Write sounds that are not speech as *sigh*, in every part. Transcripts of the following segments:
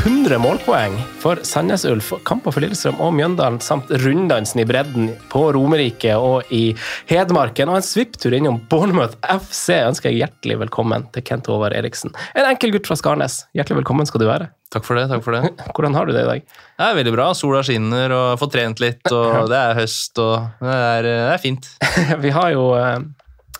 Med over 100 målpoeng for Sandnes Ulf, kamper for Lillestrøm og Mjøndalen, samt runddansen i bredden på Romerike og i Hedmarken, og en svipptur innom Bournemouth FC, ønsker jeg hjertelig velkommen til Kent Håvard Eriksen. En enkel gutt fra Skarnes. Hjertelig velkommen skal du være. Takk for det. takk for det. *laughs* Hvordan har du det i dag? Det er veldig bra. Sola skinner og får trent litt, og det er høst, og det er, det er fint. *laughs* Vi har jo eh,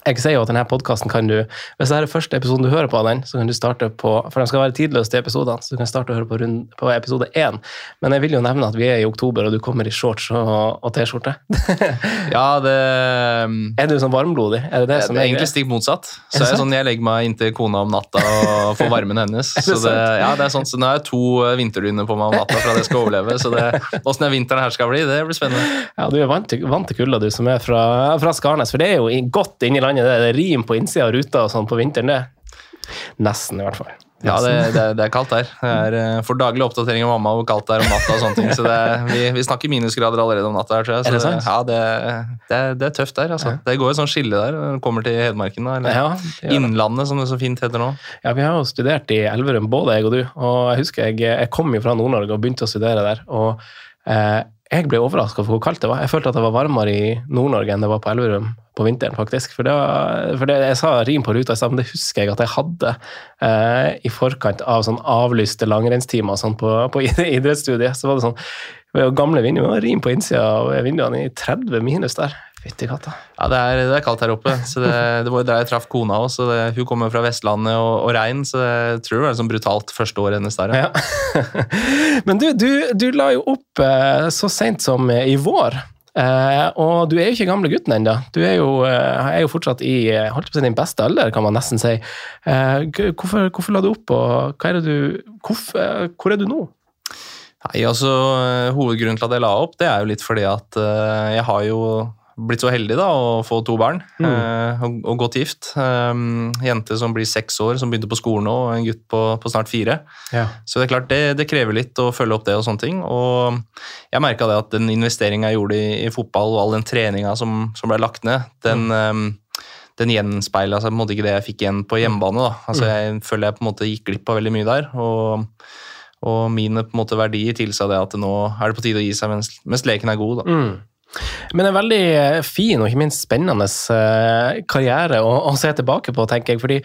jeg sier jo at denne podcasten kan du, Hvis det er første episoden du hører på av den, så kan du starte på For de skal være tidløse, de episodene, så du kan starte å høre på, rund, på episode én. Men jeg vil jo nevne at vi er i oktober, og du kommer i shorts og, og T-skjorte. *laughs* *laughs* Ja, det er du sånn varmblodig? Er det det, det som er egentlig stikk motsatt. Så Er jeg, sånn, jeg legger meg inntil kona om natta og får varmen hennes. *laughs* Det Så det, ja, det er sånn, så nå har jeg to eh, vinterdyner på meg om natta for at jeg skal overleve. Så åssen den vinteren her skal bli, det blir spennende. Ja, Du er vant til, vant til kulda, du som er fra, fra Skarnes. For det er jo godt godt inni landet. Det er rim på innsida av ruta og sånn på vinteren, det. Nesten, i hvert fall. Ja, det, det, det er kaldt her. Det er, for får daglig oppdatering av mamma hvor kaldt det er om natta. og sånne ting, så det, vi, vi snakker minusgrader allerede om natta. her, tror jeg. Så Er det sant? ja, det, det, er, det er tøft der. altså. Det går et sånt skille der når du kommer til Hedmarken. da, eller Ja. Innlandet, som det så fint heter nå. Ja, Vi har jo studert i Elverum, både jeg og du. Og Jeg husker jeg, jeg kom jo fra Nord-Norge og begynte å studere der. og eh, Jeg ble overraska over hvor kaldt det var. Jeg følte at det var varmere i Nord-Norge enn det var på Elverum på vinteren. faktisk. For, det var, for det, Jeg sa rim på ruta i stad, men det husker jeg at jeg hadde eh, i forkant av sånn avlyste langrennstimer sånn på, på *laughs* idrettsstudiet. Så var det sånn det jo gamle vinduer, det rim på innsida av vinduene i 30 minus der. Fytti katta. Ja, det er, det er kaldt her oppe. så Det, *laughs* det var der jeg traff kona òg. Hun kommer fra Vestlandet og, og regn, så jeg tror det var sånn brutalt første år hennes der. Ja. *laughs* Men du, du, du la jo opp eh, så seint som i vår. Eh, og du er jo ikke gamle gutten ennå. Du er jo, eh, er jo fortsatt i eh, holdt på å din beste alder, kan man nesten si. Eh, hvorfor, hvorfor la du opp, og er du, hvorfor, hvor er du nå? Nei, altså, Hovedgrunnen til at jeg la opp, det er jo litt fordi at jeg har jo blitt så heldig da, å få to barn eh, og, og godt gift. Um, jente som blir seks år, som begynte på skolen nå, og en gutt på, på snart fire. Ja. Så det er klart, det, det krever litt å følge opp det og sånne ting. Og jeg merka det at den investeringa jeg gjorde i, i fotball, og all den treninga som, som ble lagt ned, den, um, den gjenspeila seg på en måte ikke det jeg fikk igjen på hjemmebane. da. Altså, Jeg føler jeg på en måte gikk glipp av veldig mye der. og og mine på en måte verdier tilsa det at nå er det på tide å gi seg mens, mens leken er god. Da. Mm. Men en veldig eh, fin og ikke minst spennende eh, karriere å, å se tilbake på, tenker jeg. fordi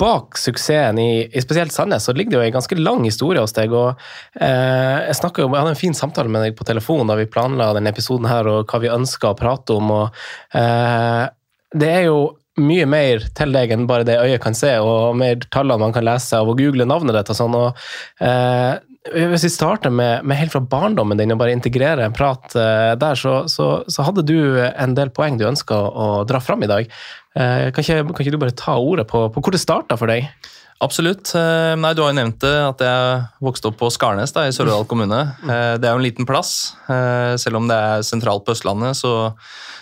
bak suksessen i, i spesielt Sandnes så ligger det jo en ganske lang historie hos deg. og eh, Jeg jo, jeg hadde en fin samtale med deg på telefon da vi planla denne episoden her, og hva vi ønska å prate om. og eh, Det er jo mye mer til deg enn bare det øyet kan se, og mer tallene man kan lese av å google navnet ditt. og sånn, og eh, Hvis vi starter med, med helt fra barndommen din og bare integrerer en prat uh, der, så, så, så hadde du en del poeng du ønska å dra fram i dag. Uh, kan, ikke, kan ikke du bare ta ordet på, på hvor det starta for deg? Absolutt. Eh, Nei, Du har jo nevnt det, at jeg vokste opp på Skarnes da, i Sør-Odal kommune. Eh, Det er jo en liten plass. Eh, Selv om det er sentralt på Østlandet, så,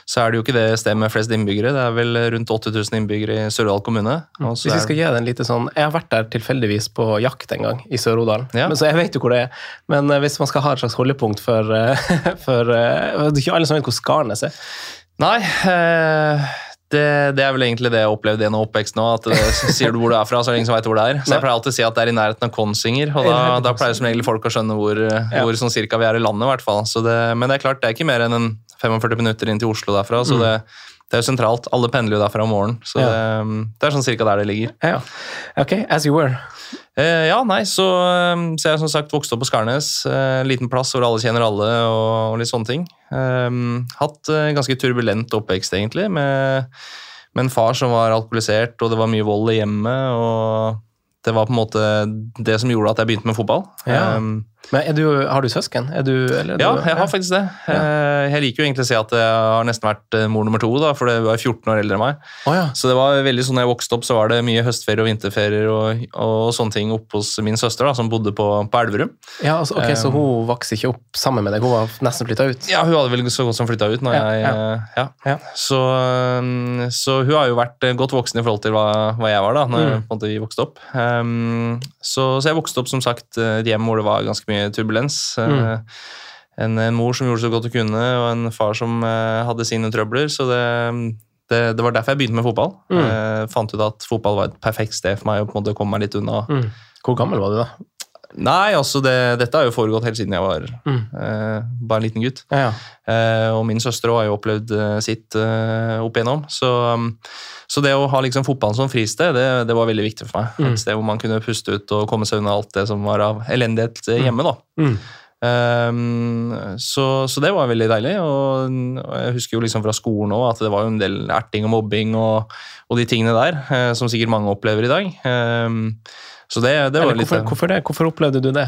så er det jo ikke det stedet med flest innbyggere. Det er vel rundt 8000 innbyggere i Sør-Odal kommune. Og Hvis vi skal gi deg en lite sånn, Jeg har vært der tilfeldigvis på jakt en gang, i Sør-Odal. Ja. Så jeg vet jo hvor det er. Men hvis man skal ha et slags holdepunkt for, *laughs* for Det er ikke alle som vet hvor Skarnes er. Nei, eh, det, det er vel egentlig det jeg opplevde gjennom oppveksten òg. At sier du hvor du er fra, så er det ingen som veit hvor det er. Så jeg pleier alltid å si at det er i nærheten av Konsinger, og da, da pleier som regel folk å skjønne hvor, Ja. hvor sånn cirka vi er i landet, i hvert fall. Så det, men det er klart, det er ikke mer enn en 45 minutter inn til Oslo derfra, så det, det er jo sentralt. Alle pendler jo derfra om morgenen, så. Ja. det, det er sånn cirka der det ligger. Ja. Ok, as you were. Eh, ja, nei, så, eh, så jeg som sagt vokst opp på Skarnes. Eh, liten plass hvor alle kjenner alle og, og litt sånne ting. Eh, hatt ganske turbulent oppvekst, egentlig, med, med en far som var alkoholisert, og det var mye vold i hjemmet. og det var på en måte det som gjorde at jeg begynte med fotball. Ja. Eh, Men du, har du søsken? Du, eller ja, du, jeg har faktisk det. Ja. Jeg liker jo egentlig å si at jeg har nesten vært eh, mor nummer to, da, for det var 14 år eldre enn meg. Oh, ja. Så det var veldig sånn, når jeg vokste opp, så var det mye høstferie og vinterferier og, og sånne ting oppe hos min søster, da, som bodde på, på Elverum. ja altså, ok, Så Um, hun vokste ikke opp sammen med deg? Hun var nesten flytta ut? Ja, hun hadde vel så godt som flytta ut. Når Ja, jeg, ja. eh. Så, um, så hun har jo vært eh, godt voksen i forhold til hva, hva jeg var da når Mm. vi vokste opp. Um, så, så jeg vokste opp som sagt eh, hjem hvor det var ganske mye turbulens. Eh, Mm. En, en mor som gjorde så godt hun kunne, og en far som eh, hadde sine trøbler. Så det, det, det var derfor jeg begynte med fotball. Mm. Eh, fant ut at fotball var et perfekt sted for meg å på en måte komme meg litt unna. Mm. Hvor gammel var du da? Nei, altså det, dette har jo foregått helt siden jeg var Mm. eh, bare en liten gutt. Ja, ja. Eh, og min søster har jo opplevd eh, sitt eh, opp igjennom. Så, um, så det å ha liksom fotballen som fristed, det, det var veldig viktig for meg. Mm. Et sted hvor man kunne puste ut og komme seg unna alt det som var av elendighet eh, hjemme. da. Mm. Um, så, så det var veldig deilig. Og, og jeg husker jo liksom fra skolen òg at det var jo en del erting og mobbing og, og de tingene der, uh, som sikkert mange opplever i dag. Um, så det, det var Eller, litt hvorfor, hvorfor det? Hvorfor opplevde du det?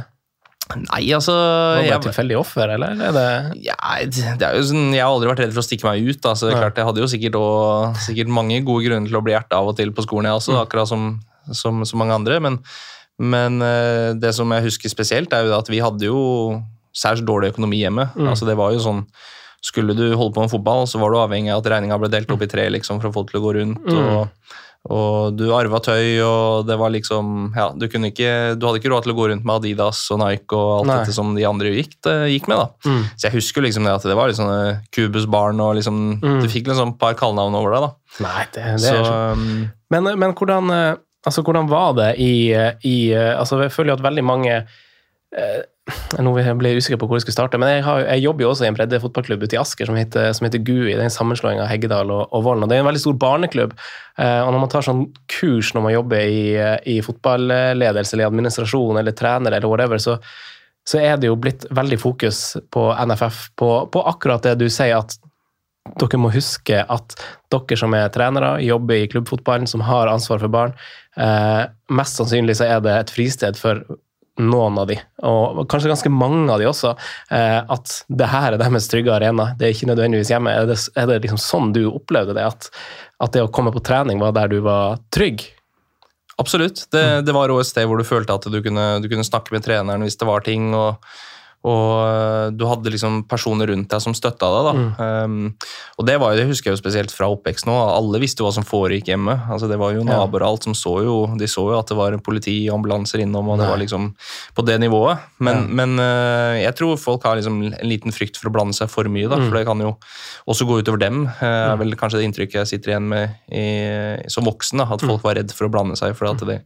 Nei, altså Var det et tilfeldig offer, eller? Er det ja, det er jo sånn, Jeg har aldri vært redd for å stikke meg ut. Da, så det er klart, Jeg hadde jo sikkert, også, sikkert mange gode grunner til å bli hjertet av og til på skolen, jeg også, Mm. akkurat som, som, som mange andre. Men, men eh, det som jeg husker spesielt, er jo at vi hadde jo særs dårlig økonomi hjemme. Mm. Altså det var jo sånn, Skulle du holde på med fotball, så var du avhengig av at regninga ble delt opp i tre liksom, for å få det til å gå rundt. Mm. og og du arva tøy, og det var liksom ja, du, ikke, du hadde ikke råd til å gå rundt med Adidas og Nike og alt Nei. dette som de andre gikk, gikk med. da. mm. Så jeg husker liksom det at det var litt sånne Kubus-barn, og liksom, Mm. du fikk liksom et par kallenavn over deg. da. Nei, det, det Så, er um, Men, men hvordan, eh, altså, hvordan var det i, i eh, altså, Jeg føler jo at veldig mange eh, Nå ble jeg usikker på hvor jeg skulle starte, men jeg, har, jeg jobber jo også i en breddefotballklubb ute i Asker som heter, som heter GUI. Det er en sammenslåing av Heggedal og, og Vollen. og Det er en veldig stor barneklubb. Eh, og Når man tar sånn kurs når man jobber i, eh, i fotballedelse eller administrasjon eller trener eller whatever, så, så er det jo blitt veldig fokus på NFF, på, på akkurat det du sier at dere må huske at dere som er trenere, jobber i klubbfotballen, som har ansvar for barn, eh, mest sannsynlig så er det et fristed for noen av de, og kanskje ganske mange av de også, eh, at det her er deres trygge arena. Det er ikke nødvendigvis hjemme. Er det, er det liksom sånn du opplevde det? At, at det å komme på trening var der du var trygg? absolutt. Det, det var også et sted hvor du følte at du kunne, du kunne snakke med treneren hvis det var ting. og og øh, du hadde liksom personer rundt deg som støtta deg. da. Um, og det var jo, det husker jeg jo spesielt fra oppveksten nå. Alle visste jo hva som foregikk hjemme. Altså Det var jo naboer og alt som så jo De så jo at det var politi og ambulanser innom, og det Nei. var liksom på det nivået. Men, Ja. men uh, jeg tror folk har liksom en liten frykt for å blande seg for mye, da, Mm. for det kan jo også gå utover dem. Uh, er vel kanskje det inntrykket jeg sitter igjen med i, som voksen, da, at Mm. folk var redd for å blande seg, for at de,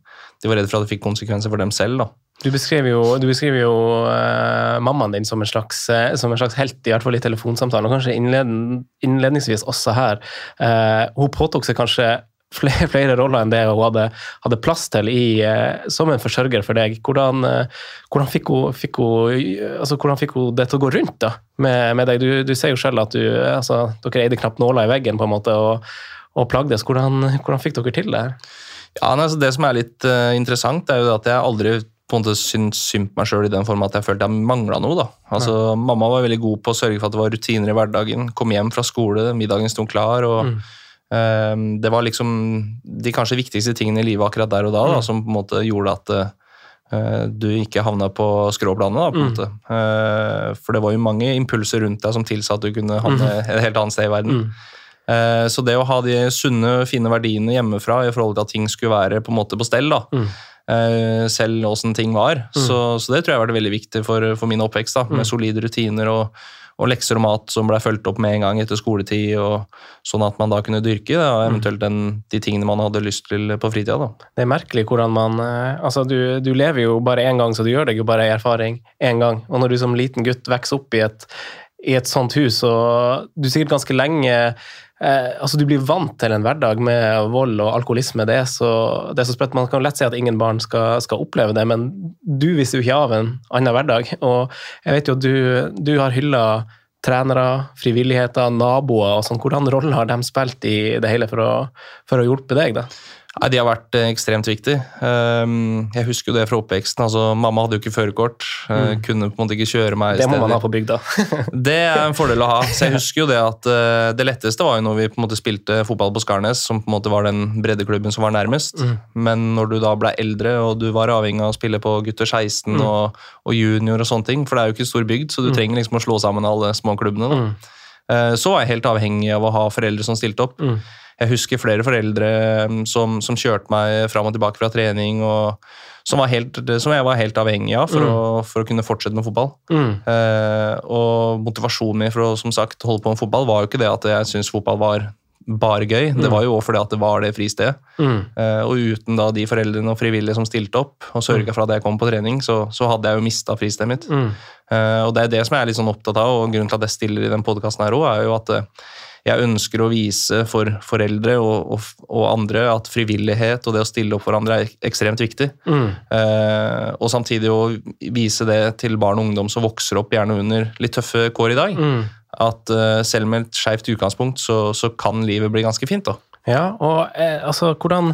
de var redd for at det fikk konsekvenser for dem selv. da. Du beskriver jo, du beskriver jo uh, mammaen din som en, slags, uh, som en slags helt, i hvert fall i telefonsamtalen, og kanskje innleden, innledningsvis også her. Uh, hun påtok seg kanskje flere, flere roller enn det hun hadde, hadde plass til i, som en forsørger for deg. Hvordan, hvordan, fikk hun, fikk hun, altså, hvordan fikk hun det til å gå rundt da, med, med deg? Du, du ser jo selv at du, altså, dere eide knapt nåler i veggen på en måte, og, og plagdes. Hvordan, hvordan fikk dere til det her? Ja, altså Det som er litt uh, interessant, er jo at jeg aldri på en måte syntes synd på meg sjøl i den form at jeg følte jeg mangla noe. da. Altså, Mamma var veldig god på å sørge for at det var rutiner i hverdagen. Kom hjem fra skole, middagen sto klar. og Mm. eh, Det var liksom de kanskje viktigste tingene i livet akkurat der og da, da Mm. som på en måte gjorde at eh, du ikke havna på skråplanet. da, på en Mm. måte. Eh, for det var jo mange impulser rundt deg som tilsa at du kunne havne et helt annet sted i verden. Mm. Eh, Så det å ha de sunne, fine verdiene hjemmefra i forhold til at ting skulle være på en måte på stell, da, Mm. Selv åssen ting var, så, så det tror jeg har vært veldig viktig for, for min oppvekst. da, Med Mm. solide rutiner og, og lekser og mat som ble fulgt opp med en gang etter skoletid, og sånn at man da kunne dyrke da, Mm. eventuelt den, de tingene man hadde lyst til på fritida. da. Det er merkelig hvordan man eh, Altså, du, du lever jo bare én gang, så du gjør deg jo bare ei erfaring én gang. Og når du som liten gutt vokser opp i et, i et sånt hus, og du sikkert ganske lenge eh, Altså, du blir vant til en hverdag med vold og alkoholisme. Det er så, det er så sprøtt. Man kan lett si at ingen barn skal, skal oppleve det, men du viser jo ikke av en annen hverdag. Og jeg vet jo at du, du har hylla trenere, frivilligheter, naboer og sånn. Hvordan rolle har de spilt i det hele for å, for å hjelpe deg, da? Nei, De har vært eh, ekstremt viktige. Um, jeg husker jo det fra oppveksten. altså Mamma hadde jo ikke førerkort. eh, Mm. Kunne på en måte ikke kjøre meg Det må man ha på bygda. *laughs* *laughs* Det er en fordel å ha. Så jeg husker jo det at eh, det letteste var jo når vi på en måte spilte fotball på Skarnes, som på en måte var den breddeklubben som var nærmest. Mm. Men når du da ble eldre og du var avhengig av å spille på gutter 16 Mm. og, og junior og sånne ting, for det er jo ikke stor bygd, så du Mm. trenger liksom å slå sammen alle småklubbene. Da. Eh, Så var jeg helt avhengig av å ha foreldre som stilte opp. Mm. Jeg husker flere foreldre mm, som, som kjørte meg fram og tilbake fra trening, og som, var helt, som jeg var helt avhengig av for, Mm. å, for å kunne fortsette med fotball. Mm. Eh, og motivasjonen min for å som sagt, holde på med fotball var jo ikke det at jeg syntes fotball var bare gøy. Det var jo òg fordi at det var det fristedet. Mm. Eh, og uten da de foreldrene og frivillige som stilte opp og sørga for at jeg kom på trening, så, så hadde jeg jo mista fristedet mitt. Mm. Eh, og det er det som jeg er litt sånn opptatt av, og grunnen til at jeg stiller i den podkasten her òg, er jo at eh, jeg ønsker å vise for foreldre og, og, og andre at frivillighet og det å stille opp for andre er ekstremt viktig. Mm. Eh, og samtidig å vise det til barn og ungdom som vokser opp gjerne under litt tøffe kår i dag. Mm. At eh, selv med et skeivt utgangspunkt, så, så kan livet bli ganske fint. da. Ja, og eh, altså, hvordan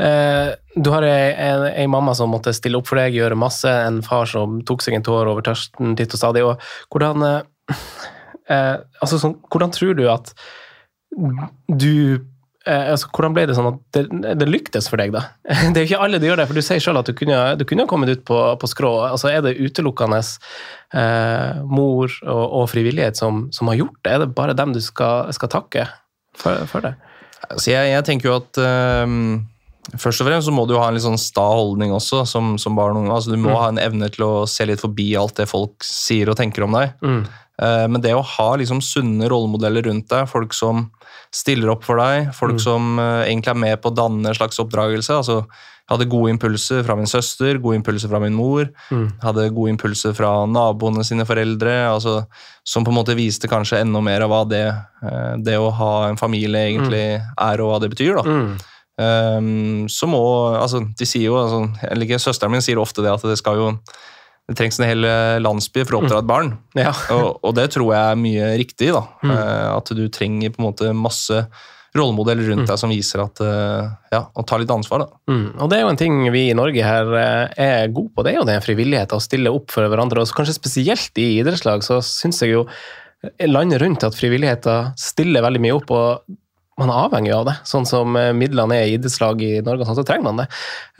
eh, Du har ei, en- ei mamma som måtte stille opp for deg, gjøre masse, en far som tok seg en tår over tørsten titt og stadig. og hvordan eh, eh, altså, sånn, Hvordan tror du at du altså, Hvordan ble det sånn at det, det lyktes for deg, da? *laughs* Det er jo ikke alle det gjør det, for du sier selv at du kunne, du kunne kommet ut på, på skrå. altså Er det utelukkende eh, mor og, og frivillighet som, som har gjort det? Er det bare dem du skal, skal takke for, for det? Altså jeg, jeg tenker jo at øhm, Først og fremst så må du ha en litt sånn sta holdning også, som, som barn og unge. Altså, du må Mm. ha en evne til å se litt forbi alt det folk sier og tenker om deg. Mm. Eh, men det å ha liksom sunne rollemodeller rundt deg, folk som stiller opp for deg, folk Mm. som eh, egentlig er med på å danne en slags oppdragelse. altså jeg hadde gode impulser fra min søster, gode impulser fra min mor. Mm. Hadde gode impulser fra naboene sine foreldre, altså, som på en måte viste kanskje enda mer av hva det, eh, det å ha en familie egentlig er, og hva det betyr. da. Mm. Um, så må, altså, de sier jo, altså, eller ikke, Søsteren min sier ofte det at det skal jo det trengs en hel eh, landsby for å oppdra et barn. Ja. *laughs* Og, og det tror jeg er mye riktig. da. Mm. Eh, At du trenger på en måte masse rollemodeller rundt Mm. deg som viser at eh, ja, å ta litt ansvar. da. Mm. Og det er jo en ting vi i Norge her er gode på, det er jo den frivilligheten, å stille opp for hverandre. Og kanskje spesielt i idrettslag så syns jeg jo landet rundt at frivilligheten stiller veldig mye opp. og man er avhengig av det, sånn som eh, midlene er i idrettslag i Norge, sånn, så trenger man det.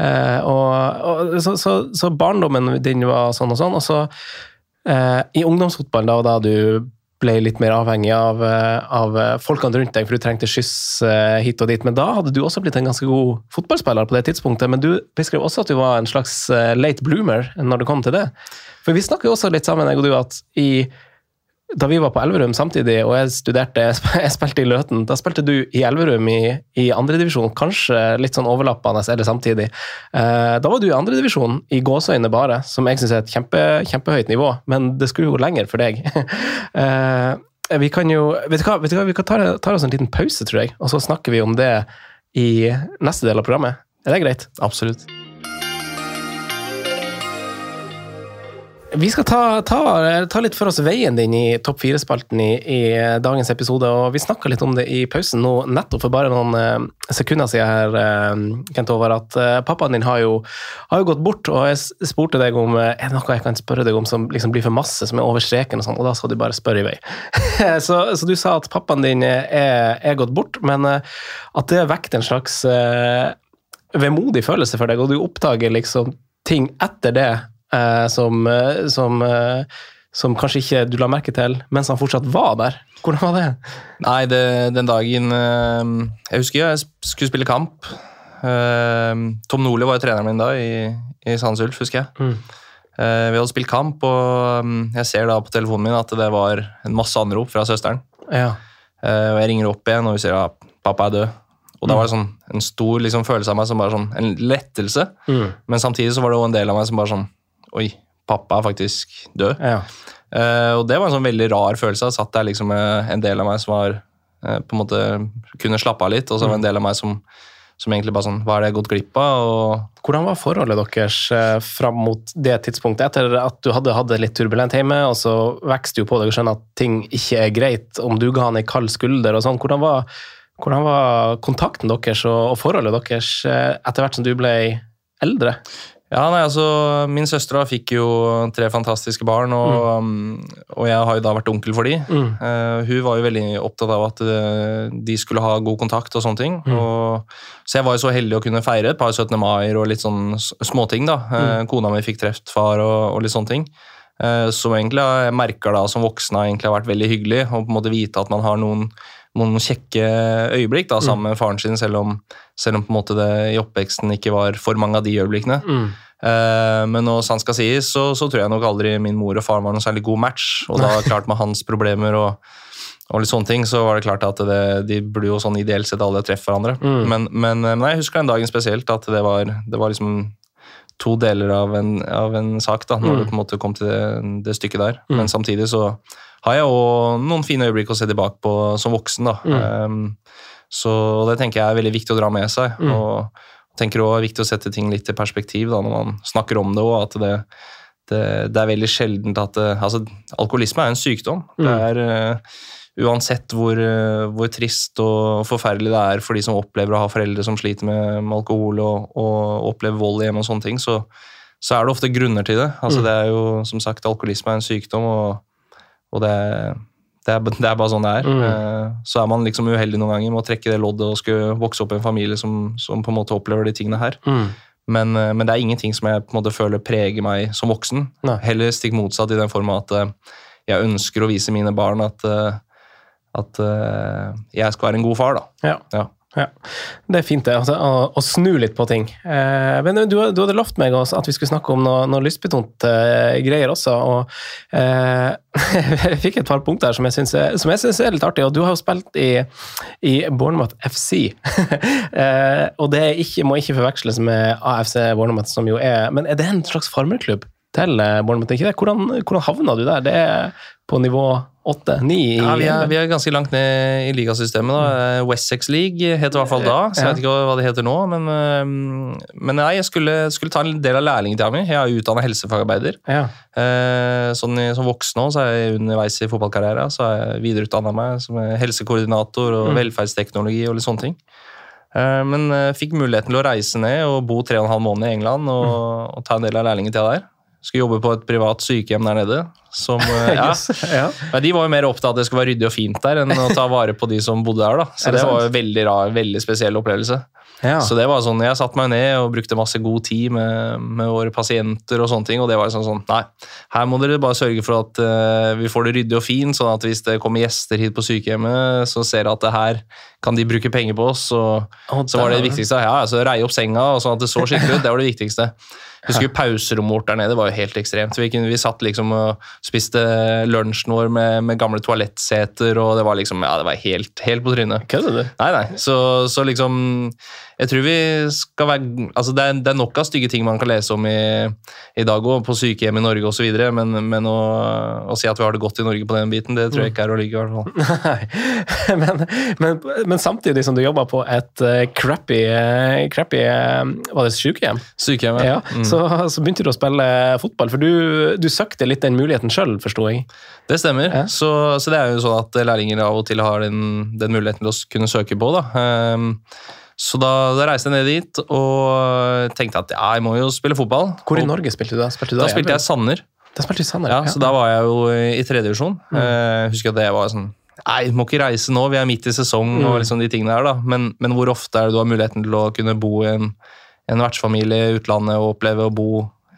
Eh, og, og, så, så, så barndommen din var sånn og sånn, og så eh, i ungdomsfotballen, da, da du ble litt mer avhengig av, eh, av eh, folkene rundt deg, for du trengte skyss hit og dit. Men da hadde du også blitt en ganske god fotballspiller på det tidspunktet. Men du beskrev også at du var en slags late bloomer når det kom til det. For vi snakker jo også litt sammen, jeg og du, at i da vi var på Elverum samtidig, og jeg studerte, *laughs* jeg spilte i Løten, da spilte du i Elverum i, i andredivisjon, kanskje litt sånn overlappende eller samtidig. Eh, da var du i andredivisjon i gåseøyne bare, som jeg syns er et kjempe, kjempehøyt nivå, men det skulle jo lenger for deg. *laughs* eh, vi kan jo Vet du hva, vet du hva vi kan ta, ta oss en liten pause, tror jeg, og så snakker vi om det i neste del av programmet. Er det greit? Absolutt. Vi skal ta, ta, ta litt for oss veien din i topp fire-spalten i, i dagens episode. og Vi snakka litt om det i pausen nå, nettopp for bare noen eh, sekunder siden her, eh, Kent Håvard, at eh, pappaen din har jo, har jo gått bort. og Jeg spurte deg om er det noe jeg kan spørre deg om som liksom blir for masse, som er over streken, og sånn, og da skal du bare spørre i vei. *laughs* så, så du sa at pappaen din er, er gått bort, men at det vekket en slags vemodig følelse for deg, og du oppdager liksom ting etter det eh, som, eh, som, eh, som kanskje ikke du la merke til mens han fortsatt var der. Hvordan var det? Nei, det, den dagen Jeg husker jeg skulle spille kamp. Tom Nordli var jo treneren min da i, i Sandnes Ulf, husker jeg. Mm. Vi hadde spilt kamp, og mm, jeg ser da på telefonen min at det var en masse anrop fra søsteren. Ja. Og jeg ringer opp igjen, og vi sier at pappa er død. Og da var det sånn, en stor liksom, følelse av meg som bare sånn, en lettelse. Mm. Men samtidig så var det jo en del av meg som bare sånn Oi, pappa er faktisk død. ja. Uh, og det var en sånn veldig rar følelse. Jeg satt der liksom med en del av meg som var uh, på en måte kunne slappe av litt, og så var det en del av meg som, som egentlig bare sånn Hva er det jeg har gått glipp av? Og Hvordan var forholdet deres uh, fram mot det tidspunktet? Etter at du hadde hatt det litt turbulent hjemme, og så vokste du på deg og skjønner at ting ikke er greit, om du ga han ei kald skulder og sånn. Hvordan var, hvordan var kontakten deres og, og forholdet deres etter hvert som du ble eldre? Ja, nei, altså, Min søster da fikk jo tre fantastiske barn, og, mm. og jeg har jo da vært onkel for de. Mm. Uh, hun var jo veldig opptatt av at eh, de skulle ha god kontakt og sånne ting. Mm. Og, så jeg var jo så heldig å kunne feire et par 17. mai og litt sånn småting. da. Mm. Kona mi fikk truffet far og, og litt sånne ting. Uh, som egentlig jeg merker da som voksen har egentlig har vært veldig hyggelig. Å på en måte vite at man har noen, noen kjekke øyeblikk da, sammen med faren sin, selv om, selv om på en måte det i oppveksten ikke var for mange av de øyeblikkene. Mm. Eh, men når sant skal sies, så, så tror jeg nok aldri min mor og far var noen særlig god match. Og da klart med hans problemer og, og litt sånne ting, så var det klart at det, de burde jo sånn ideelt sett alle treffe hverandre. Mm. Men, men, eh, nei, jeg husker den dagen spesielt, at det var, det var liksom to deler av en, av en sak, da, når Mm. du på en måte kom til det, det stykket der. Mm. Men samtidig så har jeg òg noen fine øyeblikk å se tilbake på som voksen. Mm. Um, så det tenker jeg er veldig viktig å dra med seg. Mm. Og tenker også det er viktig å sette ting litt i perspektiv da, når man snakker om det òg, at det, det, det er veldig sjeldent at det, altså, Alkoholisme er en sykdom. Det Mm. er eh, Uansett hvor, eh, hvor trist og forferdelig det er for de som opplever å ha foreldre som sliter med, med alkohol og, og opplever vold hjemme og sånne ting, så, så er det ofte grunner til det. Altså, Mm. Det er jo som sagt alkoholisme er en sykdom, og, og det, det, er, det er bare sånn det er. Mm. Eh, Så er man liksom uheldig noen ganger med å trekke det loddet og skulle vokse opp i en familie som, som på en måte opplever de tingene her. Mm. Men, eh, men det er ingenting som jeg på en måte føler preger meg som voksen. Nei. Heller stikk motsatt i den form at eh, jeg ønsker å vise mine barn at, at jeg skal være en god far. da. Ja. Ja. Ja, Det er fint det, altså, å, å snu litt på ting. Eh, men du, du hadde lovt meg også at vi skulle snakke om noe, noe lystbetont eh, greier også. og eh, *laughs* Jeg fikk et par punkter som jeg syns er, litt artig. og Du har jo spilt i, i Bournemouth FC. *laughs* eh, og det ikke, må ikke forveksles med AFC Bournemouth, som jo er Men er det en slags farmerklubb til eh, Bournemouth? Ikke det? Hvordan, hvordan havna du der? Det er på nivå åtte-ni? Ja, vi, er, vi er ganske langt ned i ligasystemet. da. Wessex League het det i hvert fall da, så jeg vet ikke hva det heter nå. Men, eh, men nei, jeg skulle, skulle ta en del av lærlingtida mi. Jeg er utdanna helsefagarbeider. Ja. Eh, Sånn, som voksen også, så er jeg underveis i fotballkarrieren. Så har jeg videreutdanna meg som helsekoordinator og Mm. velferdsteknologi og litt sånne ting. Eh, Men fikk muligheten til å reise ned og bo tre og en halv måned i England og, Mm. og ta en del av lærlingtida der. Skulle jobbe på et privat sykehjem der nede. Som, *laughs* eh, ja, ja, De var jo mer opptatt av at det skulle være ryddig og fint der, enn å ta vare på de som bodde der. da. Så det det, var jo en veldig rar, veldig spesiell opplevelse. Ja. Så det var sånn, Jeg satte meg ned og brukte masse god tid med, med våre pasienter, og sånne ting, og det var sånn sånn Nei, her må dere bare sørge for at uh, vi får det ryddig og fint, sånn at hvis det kommer gjester hit på sykehjemmet, så ser de at det her kan de bruke penger på oss. og Og Så var det det viktigste. Ja, altså Reie opp senga og sånn at det så skikkelig ut. Det var det viktigste. Husker pauserommet vårt der nede var jo helt ekstremt. Vi, kunne, vi satt liksom og spiste lunsjen vår med, med gamle toalettseter, og det var liksom, ja, det var helt, helt på trynet. Kødder du? Nei, nei. Så, så liksom Jeg tror vi skal være Altså, det er, det er nok av stygge ting man kan lese om i, i dag òg, på sykehjem i Norge osv., men, men å, å si at vi har det godt i Norge på den biten, det tror jeg ikke er å ligge, i hvert fall. *laughs* Nei, men, men, men samtidig som du jobba på et uh, crappy, uh, crappy uh, Var det sykehjem? Sykehjem, Ja, Mm. så, så begynte du å spille fotball, for du, du søkte litt den muligheten sjøl, forsto jeg. Det stemmer. Ja. Så, så det er jo sånn at lærlinger av og til har den, den muligheten til å kunne søke på. da. Ehm, så da, da reiste jeg ned dit og tenkte at ja, jeg må jo spille fotball. Hvor i Og Norge spilte du da? Spilte du Da spilte jeg Sanner. Da spilte du Sanner? Ja, så da var jeg jo i tredje divisjon. Mm. Jeg husker at det var sånn Nei, må ikke reise nå, vi er midt i sesong Mm. og liksom de tingene der, da. Men, men hvor ofte er det du har muligheten til å kunne bo i en, en vertsfamilie i utlandet og oppleve å bo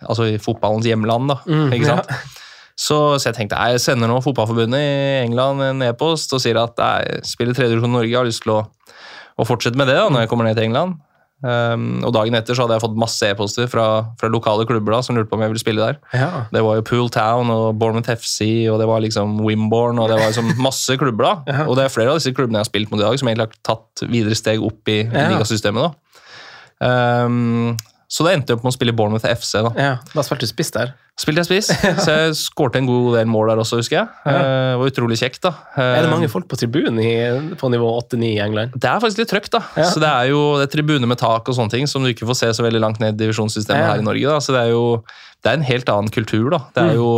altså i fotballens hjemland, da. Mm, ikke sant? Så, så jeg tenkte jeg sender nå Fotballforbundet i England en e-post og sier at jeg spiller tredje divisjon i Norge, jeg har lyst til å, å fortsette med det da, når jeg kommer ned til England. Um, og dagen etter så hadde jeg fått masse e-poster fra, fra lokale klubber da, som lurte på om jeg ville spille der. Ja. Det var jo Pool Town og Bournemouth FC og det var liksom Wimborne og det var liksom masse klubber. da. *laughs* Ja. Og det er flere av disse klubbene jeg har spilt mot i dag, som egentlig har tatt videre steg opp i Ja. ligasystemet. da. Um, så det endte jeg opp med å spille Bournemouth FC. da. ja. Da spilte du spiss der? Spilte jeg spiss, *laughs* så jeg skårte en god del mål der også, husker jeg. Eh, Det var utrolig kjekt. da. Er det Eh, mange folk på tribunen i- på nivå 8-9 i England? det er faktisk litt trøkt, da. Ja. Så Det er jo det er tribune med tak og sånne ting som du ikke får se så veldig langt ned i divisjonssystemet Ja. her i Norge. da. Så det er jo det er en helt annen kultur, da. Det er Mm. jo,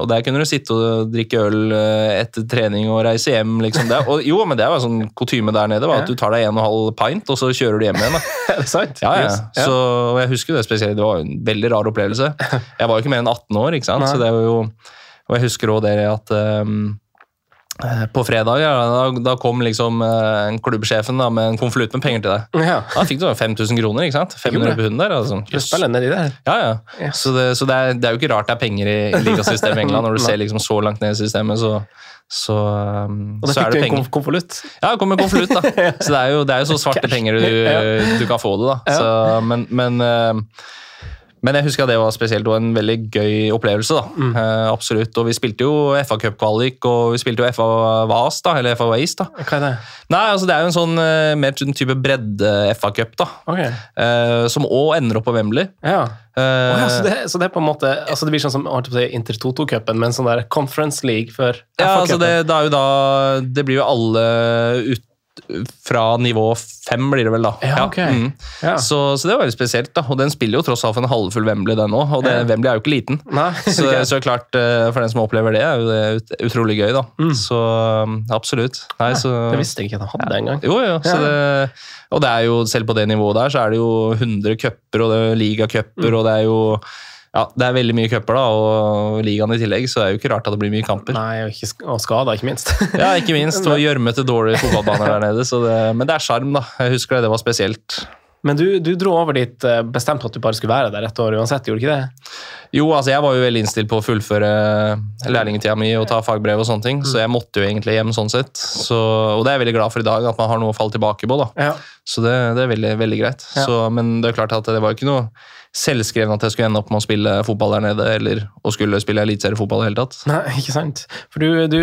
og Der kunne du sitte og drikke øl eh, etter trening og reise hjem. liksom. Det og, jo, men det en sånn kutyme der nede, var at du tar deg en og en halv pint, og så kjører du hjem igjen. da. *laughs* Er det sant? Ja, ja. Så, og jeg husker det spesielt, det var en veldig rar opplevelse. *laughs* Jeg var jo ikke mer enn 18 år, ikke sant? Så det var jo, og jeg husker også det at um, på fredag ja, da, da kom liksom eh, klubbsjefen da, med en konvolutt med penger til deg. Ja. Da fikk du 5000 kroner, ikke sant? 500 pund der. Altså. Spiller nedi der? Ja, ja. ja. Så, det, så det, er, det er jo ikke rart det er penger i, i ligasystemet i England, når du *laughs* ser liksom så langt ned i systemet, så, så, um, Og da fikk du en konvolutt? Ja, det kommer en konvolutt, da. *laughs* Så det er, jo, det er jo så svarte penger du, du kan få det, da. Så, men, men, eh, Men jeg husker det var spesielt og en veldig gøy opplevelse. da, Mm. Uh, absolutt. Og vi spilte jo FA Cup-kvalik, og vi spilte jo FA VAS, da, eller FA Waste. da. Hva er det? Nei, altså Det er jo en sånn uh, mer type bredde-FA Cup, da, Okay. Uh, som òg ender opp på Wembley. Ja. Å ja, så, det, så det er på en måte altså det blir sånn som Inter Toto-cupen, men sånn der Conference League for Ja, altså FA-cupen. det, det jo da Det blir jo alle ut fra nivå fem, blir det vel, da. Ja, ok. mm. Ja. så, så det var veldig spesielt. da, Og den spiller jo tross alt for en halvfull Wembley, den òg. Og det, Ja. Wembley er jo ikke liten. *laughs* Så, så klart, eh, for den som opplever det, er jo det utrolig gøy, da. Mm. Så um, absolutt. Nei, så, det visste jeg ikke at han hadde engang. jo, jo. Det, og det er jo, selv på det nivået der, så er det jo 100 cuper, og det er ligacuper, Mm. og det er jo ja, det er veldig mye cuper, og ligaen i tillegg, så det er jo ikke rart at det blir mye kamper. Nei, og, og skada, ikke minst. *laughs* Ja, ikke minst. *laughs* Og gjørmete, dårlige fotballbaner der nede. Så det, men det er sjarm, da. Jeg husker det, det var spesielt. Men du, du dro over dit eh, bestemt at du bare skulle være der et år uansett, gjorde du ikke det? Jo, altså jeg var jo veldig innstilt på å fullføre lærlingtida mi og ta fagbrev og sånne ting, så jeg måtte jo egentlig hjem sånn sett. Så, og det er jeg veldig glad for i dag, at man har noe å falle tilbake på. da. Ja. Så det, det er veldig, veldig greit. Ja. Så, men det er klart at det var ikke noe selvskreven at jeg skulle ende opp med å spille fotball der nede, eller å skulle spille eliteseriefotball i det hele tatt. Nei, *laughs* ikke sant. For du, du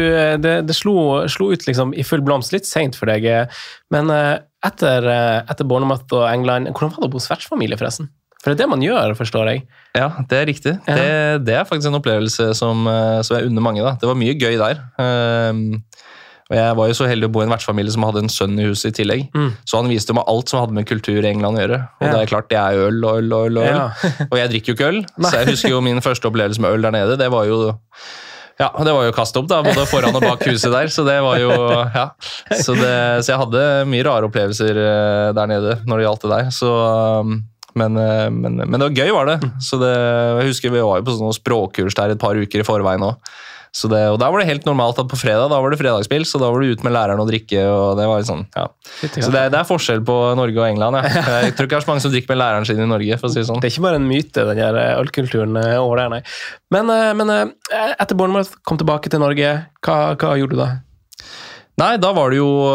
det, det slo, slo ut liksom i full blomst litt seint for deg. eh, Men eh, etter, eh, etter Bournemouth og England, hvordan var det å bo svertsfamilie, forresten? For det er det man gjør, forstår jeg. Ja, det er riktig. Ja. Det, det er faktisk en opplevelse som, eh, som jeg unner mange. da. Det var mye gøy der. Ehm, og Jeg var jo så heldig å bo i en vertsfamilie som hadde en sønn i huset i tillegg. Mm. Så han viste meg alt som hadde med kultur i England å gjøre. Og Ja. det er klart, det er øl og øl og øl. Og, øl. Ja. *laughs* og jeg drikker jo ikke øl, så jeg husker jo min første opplevelse med øl der nede. Det var jo ja, det var jo kast opp, da, både foran og bak huset der. Så det var jo, ja. Så, det, så jeg hadde mye rare opplevelser eh, der nede når det gjaldt det der. Så, um, men, eh, men, men det var gøy, var det. Så det, jeg husker Vi var jo på sånne språkkurs der et par uker i forveien òg. Så det, og Da var det helt normalt at på fredag da var det fredagsspill, så da var du ut med læreren og drikke. og det var litt sånn, ja. Så det, det er forskjell på Norge og England. Ja. *laughs* Jeg tror ikke det er så mange som drikker med læreren sin i Norge. for å si det sånn. Det er ikke bare en myte, den der eh, ølkulturen eh, over der, nei. Men, eh, men eh, etter Bournemouth kom tilbake til Norge, hva, hva gjorde du da? Nei, da var det jo å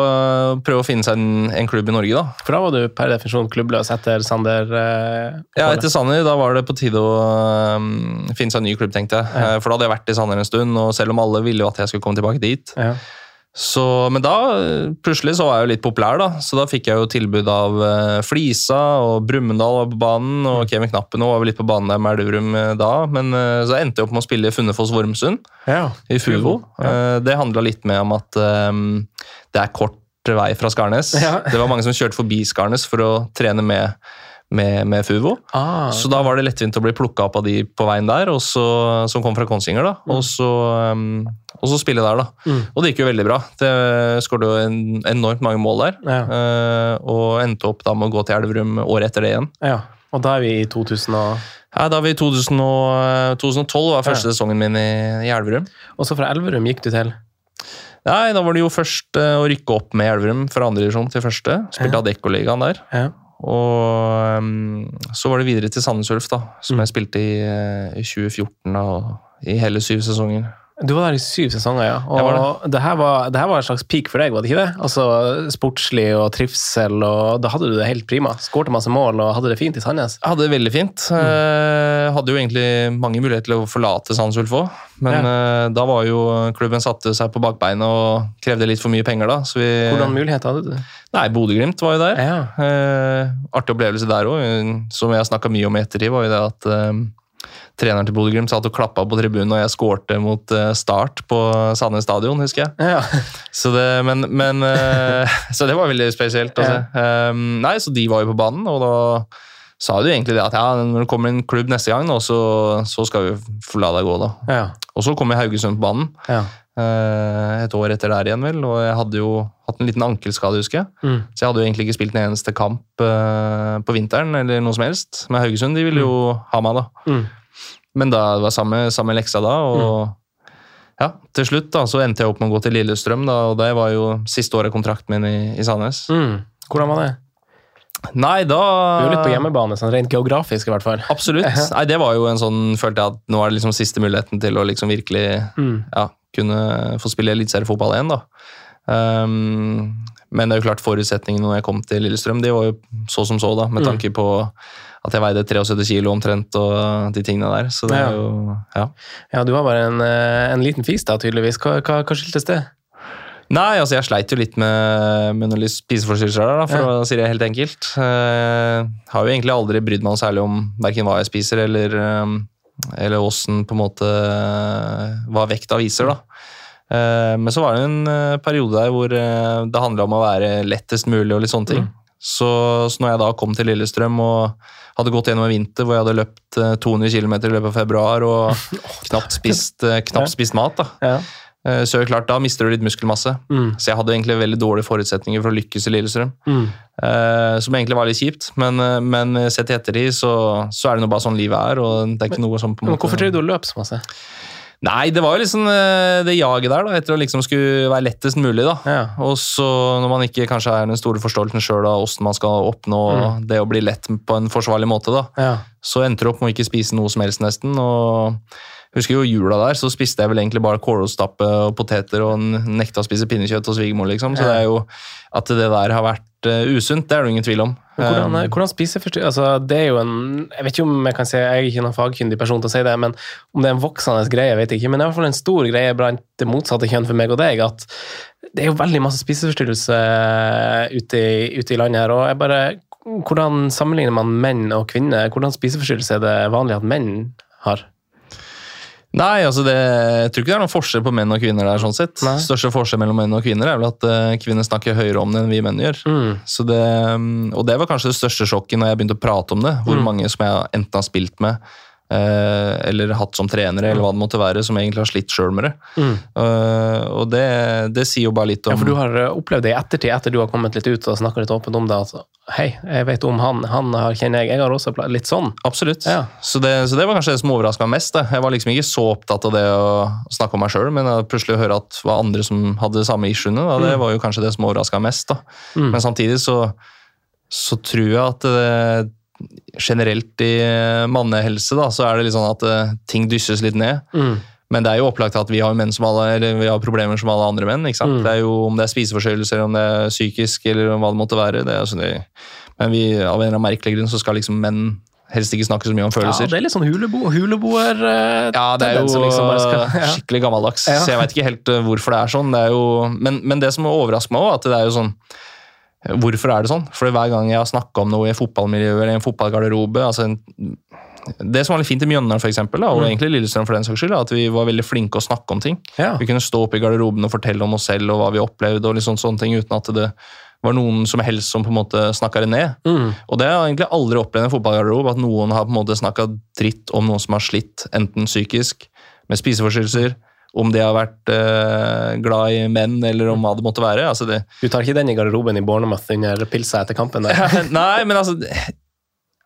prøve å finne seg en, en klubb i Norge, da. For da var du per definisjon klubbløs etter Sander? eh, Ja, etter Sander. da var det på tide å um, finne seg en ny klubb, tenkte jeg. Ja. Eh, For da hadde jeg vært i Sander en stund, og selv om alle ville jo at jeg skulle komme tilbake dit. Ja. Så, men da, plutselig så var jeg jo litt populær, da. Så da fikk jeg jo tilbud av eh, Flisa, og Brumunddal var på banen, og Kevin Knappen var vel litt på banen der med Elverum eh, da. Men eh, så endte jeg opp med å spille i Funnefoss-Vormsund ja. i Fuvo. Ja. Det handla litt med om at eh, det er kort vei fra Skarnes. Ja. Det var mange som kjørte forbi Skarnes for å trene med, med, med Fuvo. Ah, Så da var det lettvint å bli plukka opp av de på veien der, så, som kom fra Konsinger. da, og så, um, og så spille der, da. Mm. Og det gikk jo veldig bra. Det skåret jo en, enormt mange mål der. Ja. Uh, og endte opp da med å gå til Elverum året etter det igjen. ja. Og da er vi i 2000 og Ja, da er vi i 2000 og, 2012 var første sesongen min i, i Elverum. Og så fra Elverum gikk du til Nei, Da var det jo først eh, å rykke opp med Elverum fra andre divisjon til første. Spilte Ja. Adeccoligaen der. ja. Og um, så var det videre til Sandnes Ulf, da, som Mm. jeg spilte i, eh, i 2014 og i hele syv sesonger. Du var der i syv sesonger, ja. Og det her var, det her var en slags peak for deg, var det ikke det? Altså Sportslig og trivsel, og da hadde du det helt prima. Skårte masse mål og hadde det fint i Sandnes. Hadde det veldig fint. Mm. Eh, hadde jo egentlig mange muligheter til å forlate Sandnes Ulf òg, men eh, da var jo klubben satte seg på bakbeina og krevde litt for mye penger, da. Så vi Hvordan muligheter hadde du? Nei, Bodø-Glimt var jo der. Ja. Eh, artig opplevelse der òg. Som jeg snakka mye om i ettertid, var jo det at eh, treneren til Bodø-Glimt satt og klappa på tribunen og jeg skårte mot eh, Start på Sandnes stadion, husker jeg. ja. Så det, men, men, eh, *laughs* så det var veldig spesielt å se. Um, nei, så de var jo på banen, og da sa de egentlig det at ja, når det kommer en klubb neste gang, nå, så, så skal vi få la deg gå, da. ja. Og så kom jeg Haugesund på banen, ja. eh, et år etter der igjen, vel, og jeg hadde jo hatt en liten ankelskade, husker jeg. Mm. Så jeg hadde jo egentlig ikke spilt en eneste kamp på vinteren, eller noe som helst. Men Haugesund de ville jo ha meg, da. Mm. Men da det var samme, samme leksa da, og ja, til slutt da, så endte jeg opp med å gå til Lillestrøm, da, og det var jo siste året kontrakten min i, i Sandnes. Mm. Hvordan var det? Nei, da Du er litt på hjemmebane, sånn rent geografisk i hvert fall. Absolutt. *laughs* Nei, det var jo en sånn, følte jeg at nå er det liksom siste muligheten til å liksom virkelig Mm. ja, kunne få spille eliteseriefotball igjen, da. Um, Men det er jo klart forutsetningene når jeg kom til Lillestrøm, de var jo så som så, da, med Mm. tanke på at jeg veide 73 kilo omtrent og de tingene der. Så det Ja. er jo Ja. Ja, du var bare en, eh, en liten fis da, tydeligvis. Hva, hva, hva skyldtes det? Nei, altså jeg sleit jo litt med, med noen spiseforstyrrelser der, da, for Ja. å si det helt enkelt. Jeg har jo egentlig aldri brydd meg noe særlig om verken hva jeg spiser eller, eh, eller åssen på en måte eh, hva vekta viser, da. Eh, men så var det en eh, periode der hvor eh, det handla om å være lettest mulig og litt sånne ting. Mm. Så, så når jeg da kom til Lillestrøm og hadde gått gjennom en vinter hvor jeg hadde løpt eh, 200 km i løpet av februar og *laughs* *laughs* knapt spist, eh, knapt spist mat, da. Eh, Så klart, da mister du litt muskelmasse. Mm. Så jeg hadde egentlig veldig dårlige forutsetninger for å lykkes i Lillestrøm. Mm. Eh, som egentlig var litt kjipt, men, eh, men sett i ettertid så, så er det nå bare sånn livet er. og det er ikke noe som på en måte... hvorfor drev du og løpe så masse? Nei, det var jo liksom eh, det jaget der, da, etter å liksom skulle være lettest mulig. da. Ja. Og så når man ikke kanskje er den store forståelsen sjøl av åssen man skal oppnå det å bli lett på en forsvarlig måte, da, Ja. så endte det opp med å ikke spise noe som helst nesten. og husker jo jula der, så spiste jeg vel egentlig bare kålrotstappe og poteter og nekta å spise pinnekjøtt og svigermor, liksom. Så det er jo at det der har vært eh, usunt, det er det ingen tvil om. Hvordan, Um, hvordan spiseforstyrrelse altså, Det er jo en Jeg vet ikke om jeg kan si Jeg er ikke noen fagkyndig person til å si det, men om det er en voksende greie, vet jeg ikke. Men det er i hvert fall en stor greie blant det motsatte kjønn for meg og deg at det er jo veldig masse spiseforstyrrelse ute ute i landet her. og jeg bare Hvordan sammenligner man menn og kvinner? Hvordan spiseforstyrrelse er det vanlig at menn har? Nei, altså det, jeg tror ikke det er noen forskjell på menn og kvinner der. sånn sett. Nei. Største forskjell mellom menn og kvinner er vel at uh, kvinner snakker høyere om det enn vi menn gjør. Mm. Så det, mm, og det var kanskje det største sjokket når jeg begynte å prate om det. Hvor Mm. mange som jeg enten har spilt med, eller hatt som trenere, eller hva det måtte være, som egentlig har slitt sjøl med det. Mm. Uh, og det, det sier jo bare litt om Ja, for du har eh, opplevd det i ettertid, etter du har kommet litt ut og snakka litt åpent om det. Altså, hei, jeg vet om han, han har, kjenner jeg. Jeg har også litt sånn. Absolutt. Ja. Så, det, så det var kanskje det som overraska meg mest. Da. Jeg var liksom ikke så opptatt av det å snakke om meg sjøl, men plutselig å høre at det var andre som hadde de samme issuene, da, det Mm. var jo kanskje det som overraska mest. Da. Mm. Men samtidig så, så tror jeg at det, generelt i mannehelse da, så er det litt sånn at uh, ting dysses litt ned. Mm. Men det er jo opplagt at vi har, menn som alle, eller vi har problemer som alle andre menn. ikke sant? Mm. Det er jo Om det er spiseforstyrrelser, om det er psykisk eller hva det måtte være. det er sånn det, Men vi, av en eller annen merkelig grunn så skal liksom menn helst ikke snakke så mye om følelser. Ja, det er litt sånn hulebo, huleboer eh, Ja, det er jo liksom skal- *laughs* ja. skikkelig gammeldags, Ja. så jeg veit ikke helt hvorfor det er sånn. Det er jo, men, men det som overrasker meg òg, at det er jo sånn Hvorfor er det sånn? For hver gang jeg har snakka om noe i fotballmiljøet eller i en fotballgarderobe altså en, Det som var litt fint i Mjøndalen, for eksempel, da, og Mm. egentlig Lillestrøm, for den saks skyld, er at vi var veldig flinke å snakke om ting. Ja. Vi kunne stå oppe i garderoben og fortelle om oss selv og hva vi opplevde, og sånn, sånne ting, uten at det var noen som helst som på en måte snakka det ned. Mm. Og det har jeg egentlig aldri opplevd i en fotballgarderobe, at noen har på en måte snakka dritt om noen som har slitt, enten psykisk, med spiseforstyrrelser, om de har vært uh, glad i menn, eller om hva det måtte være. Altså det, Du tar ikke den i garderoben i Bournemouth under pilsa etter kampen? Der. *laughs* Nei, men altså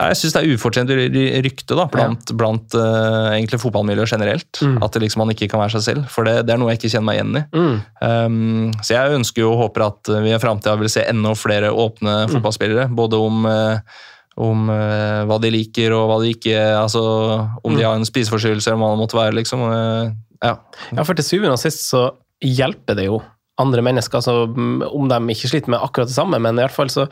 Jeg syns det er ufortjent ry- ry- rykte da, blant, blant uh, egentlig fotballmiljøet generelt. Mm. At det liksom man ikke kan være seg selv. For det, det er noe jeg ikke kjenner meg igjen i. Mm. Um, så jeg ønsker jo og håper at vi i framtida vil se enda flere åpne Mm. fotballspillere. Både om, uh, om uh, hva de liker og hva de ikke Altså om de Mm. har en spiseforstyrrelse eller hva det måtte være. liksom. Eh, ja. Ja, for til syvende og sist så hjelper det jo andre mennesker, altså, mm, om de ikke sliter med akkurat det samme, men i hvert fall så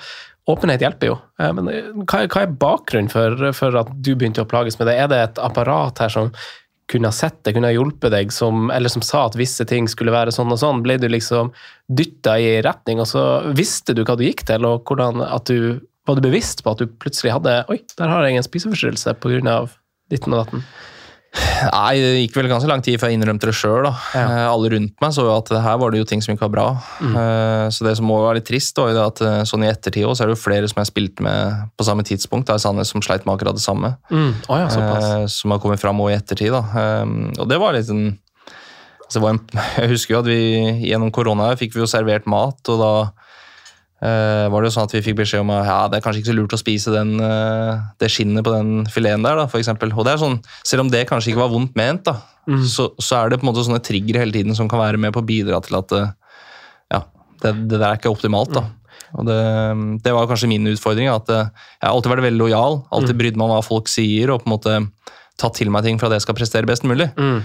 Åpenhet hjelper jo. Eh, Men eh, hva, er- bakgrunnen for, for at du begynte å plages med det? Er det et apparat her som kunne ha sett det, kunne ha hjulpet deg, som, eller som sa at visse ting skulle være sånn og sånn? Ble du liksom dytta i retning, og så visste du hva du gikk til, og hvordan at du var du bevisst på at du plutselig hadde Oi, der har jeg en spiseforstyrrelse pga. ditten og datten. Nei, det gikk vel ganske lang tid før jeg innrømte det sjøl. Ja. Alle rundt meg så jo at her var det jo ting som ikke var bra. Mm. Eh, Så det som må være litt trist, var jo at eh, sånn i ettertid også, så er det jo flere som jeg spilte med på samme tidspunkt, da i Sandnes som sleit med akkurat det samme. Mm. Oh, ja, eh, som har kommet fram også i ettertid. Da. Eh, og det var litt en, altså en *laughs* Jeg husker jo at vi gjennom korona fikk vi jo servert mat, og da eh, var det jo sånn at vi fikk beskjed om at ja, det er kanskje ikke så lurt å spise den, eh, det skinnet på den fileten der, da, for eksempel. Og det er sånn, selv om det kanskje ikke var vondt ment, da, Mm. så, så er det på en måte sånne trigger hele tiden som kan være med på å bidra til at eh, ja, det, det der er ikke optimalt. da. Og det, det var kanskje min utfordring. at eh, Jeg har alltid vært veldig lojal, alltid brydd meg om hva folk sier, og på en måte tatt til meg ting for at jeg skal prestere best mulig. Mm.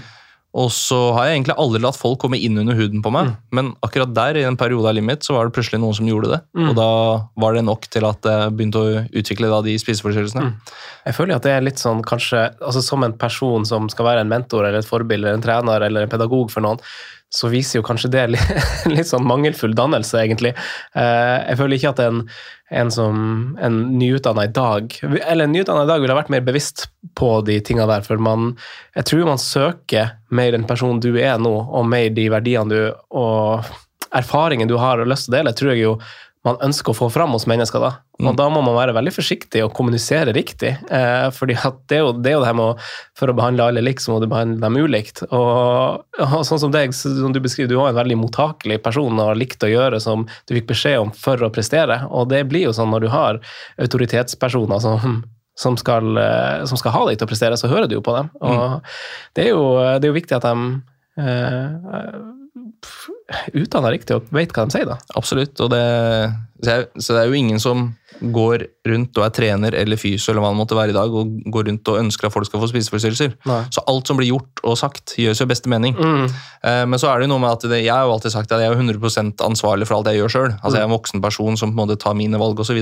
Og så har jeg egentlig aldri latt folk komme inn under huden på meg, Mm. men akkurat der, i en periode av livet mitt, så var det plutselig noen som gjorde det. Mm. Og da var det nok til at jeg begynte å utvikle da, de spiseforstyrrelsene. Mm. Jeg føler at det er litt sånn kanskje altså Som en person som skal være en mentor eller et forbilde eller en trener eller en pedagog for noen, så viser jo kanskje det litt, *laughs* litt sånn mangelfull dannelse, egentlig. Eh, Jeg føler ikke at en, en som en nyutdanna i dag Eller en nyutdanna i dag ville vært mer bevisst på de tinga der, for man Jeg tror man søker mer den personen du er nå, og mer de verdiene du og erfaringen du har og lyst til å dele, tror jeg jo man ønsker å få fram hos mennesker. da. Og Mm. da må man være veldig forsiktig og kommunisere riktig. Eh, fordi at det er, jo, det er jo det her med å For å behandle alle likt, så må du behandle dem ulikt. Og, og sånn som deg, som du beskriver, du var en veldig mottakelig person og har likt å gjøre som du fikk beskjed om for å prestere. Og det blir jo sånn når du har autoritetspersoner som som skal, eh, som skal ha deg til å prestere, så hører du jo på dem. Og det, er jo, det er jo viktig at de eh, utdanner riktig og veit hva de sier, da. Absolutt. Det, så, det er jo ingen som går rundt og er trener eller fysio eller hva det måtte være i dag, og går rundt og ønsker at folk skal få spiseforstyrrelser. Nei. Så alt som blir gjort og sagt, gjøres i beste mening. Mm. Eh, Men så er det jo noe med at det, jeg har jo alltid sagt at jeg er jo 100 ansvarlig for alt jeg gjør sjøl. Altså, jeg er en voksen person som på en måte tar mine valg osv.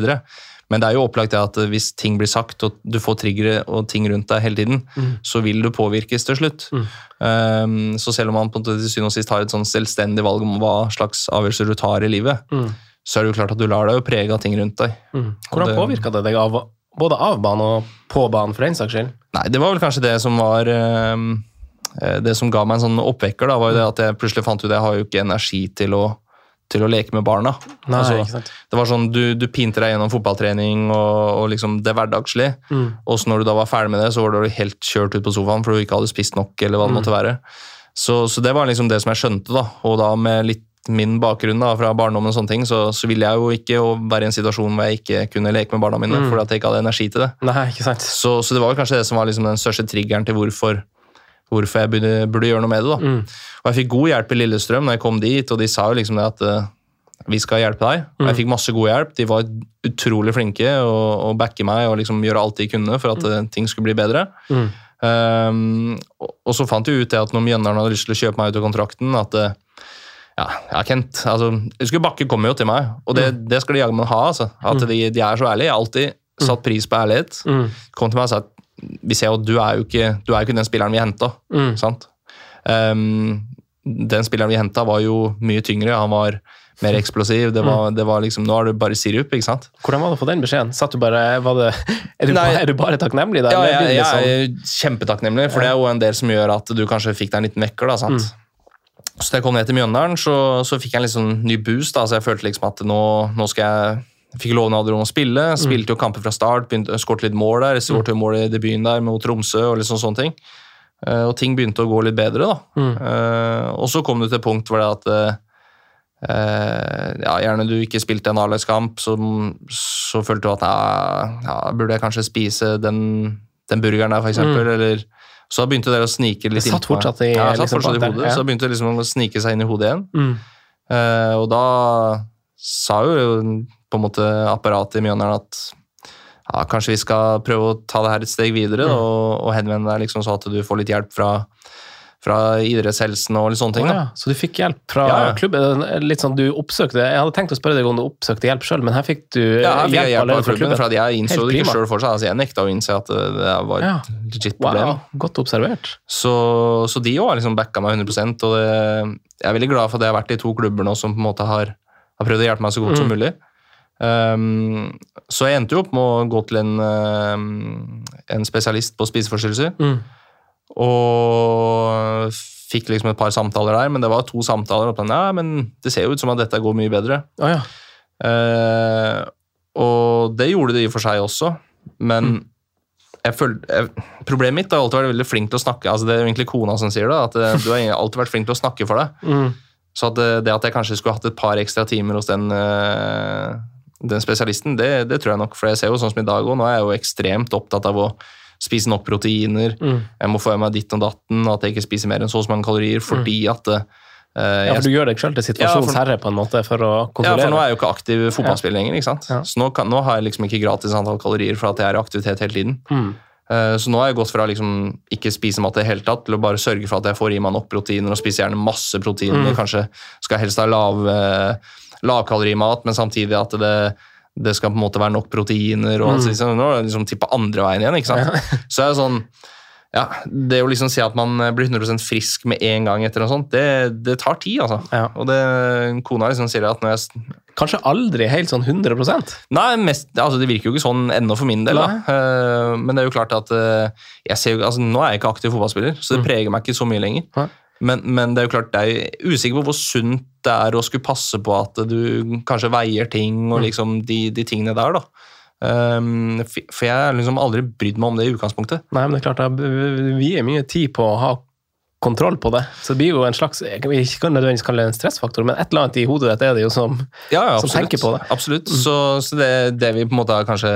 Men det er jo opplagt at hvis ting blir sagt, og du får triggere og ting rundt deg hele tiden, Mm. så vil du påvirkes til slutt. Mm. Um, så selv om man på til syvende og sist har et sånn selvstendig valg om hva slags avgjørelser du tar i livet, Mm. så er det jo klart at du lar deg jo prege av ting rundt deg. Mm. Hvordan påvirka det deg av, både av banen og på banen, for den saks skyld? Nei, det var vel kanskje det som var um, eh, Det som ga meg en sånn oppvekker, da, var jo det at jeg plutselig fant ut at jeg har jo ikke energi til å, til å leke med barna. Nei, Altså? Det var sånn, Du, du pinte deg gjennom fotballtrening og, og liksom det hverdagslige. Mm. Og så når du da var ferdig med det, så var du helt kjørt ut på sofaen for du ikke hadde spist nok. eller hva det Mm. måtte være. Så, så det var liksom det som jeg skjønte. da, Og da med litt min bakgrunn da, fra barndommen, og sånne ting, så, så ville jeg jo ikke være i en situasjon hvor jeg ikke kunne leke med barna mine Mm. fordi at jeg ikke hadde energi til det. Nei, ikke sant? Så, så det var kanskje det som var liksom den største triggeren til hvorfor, hvorfor jeg burde, burde gjøre noe med det. da. Mm. Og jeg fikk god hjelp i Lillestrøm når jeg kom dit, og de sa jo liksom det at eh, vi skal hjelpe deg. Og jeg Mm. fikk masse god hjelp. De var utrolig flinke og, og backe meg og liksom gjøre alt de kunne for at eh, ting skulle bli bedre. Mm. Um, og, og så fant vi ut det at når Mjøndalen hadde lyst til å kjøpe meg ut av kontrakten, at eh, ja, ja, Kent altså, Husker Bakke kom jo til meg, og det, det skal de jaggu meg ha. altså. At Mm. de, de er så ærlige. Jeg har alltid satt pris på ærlighet. Mm. Kom til meg og sa at vi ser jo at du er jo ikke, du er ikke den spilleren vi henta. Mm. Sant? Um, den spilleren vi henta, var jo mye tyngre. Han var mer eksplosiv. Det var, det var liksom, nå er det bare sirup, ikke sant? Hvordan var det å få den beskjeden? Satt du bare, var det, er, du Nei. bare, er du bare takknemlig? Der? Ja, jeg, jeg, jeg er kjempetakknemlig, for det er jo en del som gjør at du kanskje fikk deg en liten vekker. da, sant? Så da jeg kom ned til Mjøndalen, så, så fikk jeg en sånn ny boost. da, så Jeg følte liksom at nå, nå skal jeg Fikk lovnader om å spille. Spilte jo kamper fra start, begynte skåret litt mål der. Skåret jo mål i debuten der mot Tromsø og litt sånn, sånne ting. Eh, og ting begynte å gå litt bedre, da. Mm. Eh, og så kom det til et punkt hvor det at eh, ja, Gjerne du ikke spilte en A-lagskamp, så, så følte du at nei, ja, burde jeg kanskje spise den, den burgeren der, for eksempel, eller så begynte det å snike litt inn på meg. i- ja, det satt liksom fortsatt i hodet, ja. Så begynte det liksom å snike seg inn i hodet igjen. Mm. Uh, og da sa jo på en måte apparatet i Mjøndalen at ja, kanskje vi skal prøve å ta det her et steg videre Mm. og, og henvende deg liksom så at du får litt hjelp fra, fra idrettshelsen og litt sånne ting. Da. ja, så du fikk hjelp fra Ja, ja. klubben? Litt sånn du oppsøkte Jeg hadde tenkt å spørre deg om du oppsøkte hjelp sjøl, men her fikk du Ja, jeg fikk hjelp, hjelp allerede fra klubben, for jeg innså Helt det ikke sjøl for seg. Altså, jeg nekta å innse at det det var et legit problem. Wow, godt observert. Så, så de òg har liksom backa meg 100 og det, jeg er veldig glad for at jeg har vært i to klubber nå som på en måte har, har prøvd å hjelpe meg så godt som Mm. mulig. Um, så jeg endte jo opp med å gå til en, um, en spesialist på spiseforstyrrelser. Mm. Og fikk liksom et par samtaler der, men det var to samtaler. Og sånn, ja, men det ser jo ut som at dette går mye bedre. Ah, ja. uh, og det gjorde det i og for seg også, men Mm. jeg følte, jeg, problemet mitt har alltid vært veldig flink til å snakke. altså Det er jo egentlig kona som sier det, at eh, du har alltid vært flink til å snakke for deg. Mm. Så at det, det at jeg kanskje skulle hatt et par ekstra timer hos den, eh, den spesialisten, det, det tror jeg nok. For jeg ser jo sånn som i dag òg, nå er jeg jo ekstremt opptatt av å spise nok proteiner. Mm. Jeg må få i meg ditt og datten, at jeg ikke spiser mer enn så og så mange kalorier fordi at eh, Ja, for du gjør deg sjøl til situasjonsherre Ja, herre på en måte for å kontrollere? Ja, for nå er jeg jo ikke aktiv fotballspiller lenger, ikke sant? Ja. Så nå, kan, nå har jeg liksom ikke gratis antall kalorier for at jeg er i aktivitet hele tiden. Mm. Eh, Så nå har jeg gått fra liksom ikke spise mat i det hele tatt, til å bare sørge for at jeg får i meg nok proteiner, og spiser gjerne masse proteiner. Mm. Kanskje skal helst ha lav, eh, lavkalorimat, men samtidig at det, det skal på en måte være nok proteiner. og Mm. sånt. Nå er det liksom tippa andre veien igjen. ikke sant? *laughs* Så er det sånn, ja, Det å liksom si at man blir 100% frisk med en gang etter noe sånt, det, det tar tid, altså. Ja. Og det, kona liksom sier at når jeg Kanskje aldri helt sånn 100% Nei, mest, altså det virker jo ikke sånn ennå for min del. Da. Eh, men det er jo klart at eh, jeg ser jo, altså Nå er jeg ikke aktiv fotballspiller, så det Mm. preger meg ikke så mye lenger. Men, men det er jo klart, jeg er usikker på hvor sunt det er å skulle passe på at du kanskje veier ting og Mm. liksom de, de tingene der. da. Um, for jeg har liksom aldri brydd meg om det i utgangspunktet. Nei, men det er klart, vi vier mye tid på å ha kontroll på det. Så det blir jo en slags jeg kan ikke nødvendigvis kalle det en stressfaktor, men et eller annet i hodet ditt er det jo som Ja, ja, Som tenker på det. Mm. Absolutt. Så, så det, det vi på en måte har kanskje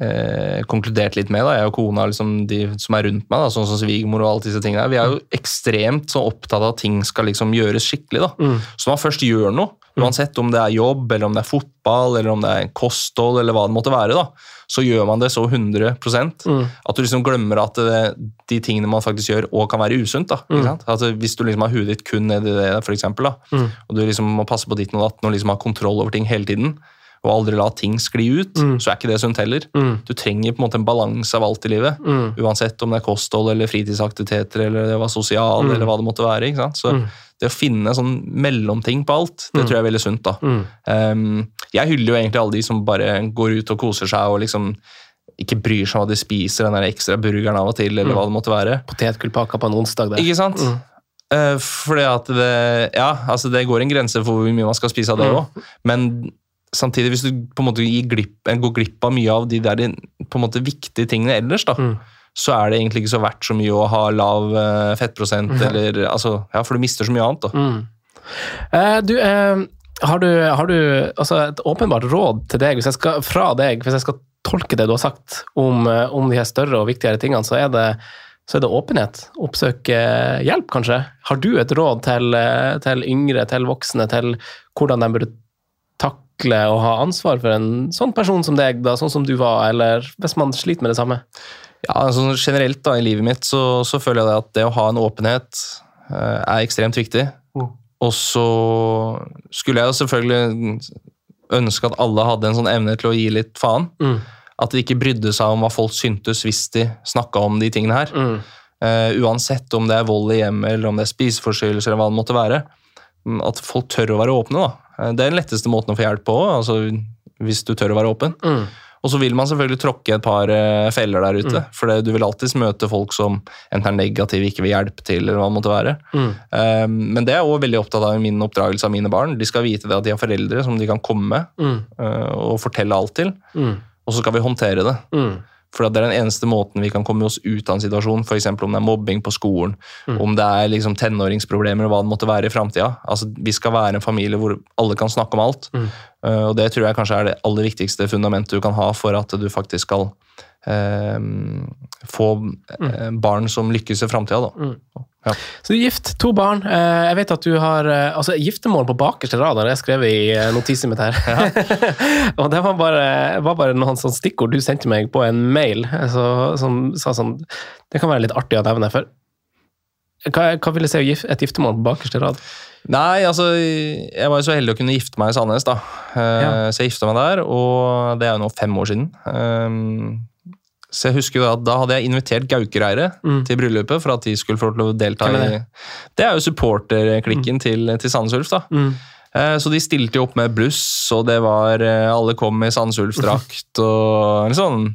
eh, konkludert litt med, da, jeg og kona, liksom de som er rundt meg, da, sånn som svigermor og alle disse tingene, vi er jo ekstremt så opptatt av at ting skal liksom gjøres skikkelig. da. mm, Så når man først gjør noe, uansett om det er jobb, eller om det er fotball, eller om det er kosthold, eller hva det måtte være, da, så gjør man det så 100 mm, at du liksom glemmer at det, de tingene man faktisk gjør, òg kan være usunt. da, ikke Mm. Altså, hvis du liksom har huet ditt kun nedi det, for eksempel, da, mm, og du liksom må passe på ditten og datten og liksom ha kontroll over ting hele tiden, og aldri la ting skli ut, Mm. så er ikke det sunt heller. mm, Du trenger på en måte en balanse av alt i livet, mm, uansett om det er kosthold eller fritidsaktiviteter eller det var sosial, Mm. eller hva det måtte være. ikke sant? Så Mm. det å finne sånn mellomting på alt, det Mm. tror jeg er veldig sunt. da. Um, jeg hyller jo egentlig alle de som bare går ut og koser seg og liksom ikke bryr seg om hva de spiser, den der ekstra burgeren av og til, eller hva det måtte være. Potetgullpakka på en onsdag det. Ikke sant? Eh, fordi at det Ja, altså det går en grense for hvor mye man skal spise av det òg, men samtidig, hvis du på en måte glipp, går glipp av mye av de der på en måte viktige tingene ellers, da, Mm. så er det egentlig ikke så verdt så mye å ha lav eh, fettprosent, eller altså Ja, for du mister så mye annet, da. Mm. Eh, du, eh, har du, har du altså et åpenbart råd til deg, hvis jeg skal, fra deg, hvis jeg skal tolke det du har sagt om, eh, om de her større og viktigere tingene, så er det, så er det åpenhet. Oppsøke hjelp, kanskje. Har du et råd til, eh, til yngre, til voksne, til hvordan de burde takle å ha ansvar for en sånn person som deg, da, sånn som du var, eller hvis man sliter med det samme? Ja, altså Generelt da, i livet mitt så, så føler jeg det at det å ha en åpenhet eh, er ekstremt viktig. Mm. Og så skulle jeg jo selvfølgelig ønske at alle hadde en sånn evne til å gi litt faen. Mm. At de ikke brydde seg om hva folk syntes hvis de snakka om de tingene her. Mm. Eh, uansett om det er vold i hjemmet, eller om det er spiseforstyrrelser, eller hva det måtte være. At folk tør å være åpne. da. Eh, Det er den letteste måten å få hjelp på, altså hvis du tør å være åpen. Mm. Og så vil man selvfølgelig tråkke et par eh, feller der ute. Mm. For du vil alltids møte folk som enten er negative, ikke vil hjelpe til, eller hva det måtte være. Mm. Um, men det er jeg også veldig opptatt av i min oppdragelse av mine barn. De skal vite det at de har foreldre som de kan komme med Mm. uh, og fortelle alt til. Mm. Og så skal vi håndtere det. For det er den eneste måten vi kan komme oss ut av en situasjon, f.eks. om det er mobbing på skolen, Mm. om det er liksom tenåringsproblemer, og hva det måtte være i framtida. Altså, vi skal være en familie hvor alle kan snakke om alt. Mm. Eh, og det tror jeg kanskje er det aller viktigste fundamentet du kan ha for at du faktisk skal få eh, barn som lykkes i framtida. Mm. Ja. Så du er gift, to barn. Eh, Jeg vet at du har eh, altså Giftermål på bakerste rad har jeg skrevet i eh, notisen mitt her. *laughs* og det var bare, var bare noen sånn stikkord du sendte meg på en mail eh, så, som sa sånn Det kan være litt artig å nevne. for hva, hva vil det si et giftermål på bakerste rad? Nei, altså Jeg var jo så heldig å kunne gifte meg i Sandnes, da. Eh, Ja. Så jeg gifta meg der, og det er jo nå fem år siden. Så jeg husker jo at da hadde jeg invitert Gaukereire Mm. til bryllupet for at de skulle få lov til å delta er i Det er jo supporterklikken til, til Sandnes Ulf, da. Mm. Eh, Så de stilte jo opp med bluss, og det var eh, Alle kom i Sandnes Ulf-drakt og sånn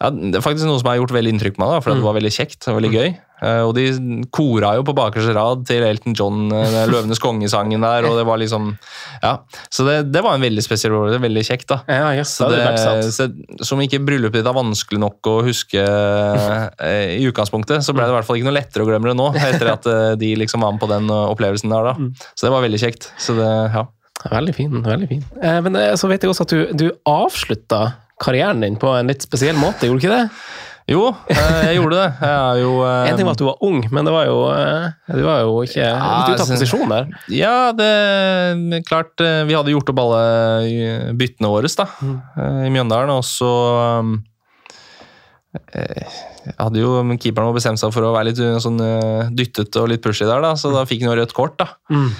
ja, Det er faktisk noe som har gjort veldig inntrykk på meg, da, for det Mm. var veldig kjekt og veldig gøy. Eh, Og de kora jo på bakerste rad til Elton John, den *laughs* 'Løvenes konge'-sangen der, og det var liksom Ja. Så det, det var en veldig spesiell rolle. Veldig kjekt, da. Ja, yes, Så det det, så, som ikke bryllupet ditt er vanskelig nok å huske *laughs* eh, i utgangspunktet, så ble det i hvert fall ikke noe lettere å glemme det nå, etter at de liksom var med på den opplevelsen der. da. Mm. Så det var veldig kjekt. Så det, ja. Veldig fin. veldig fin. Men så vet jeg også at du, du avslutta karrieren din på en litt spesiell måte, gjorde du ikke det? Jo, eh, jeg gjorde det. Jeg jo eh, En ting var at du var ung, men det var jo, eh, du var jo ikke Ja, altså- posisjon der. Ja, det klart Vi hadde gjort opp alle byttene våre da, Mm. i Mjøndalen, og så hadde jo, Keeperen hadde bestemt seg for å være litt sånn dyttete og litt pushy der, da, så da fikk han jo rødt kort. da. Mm.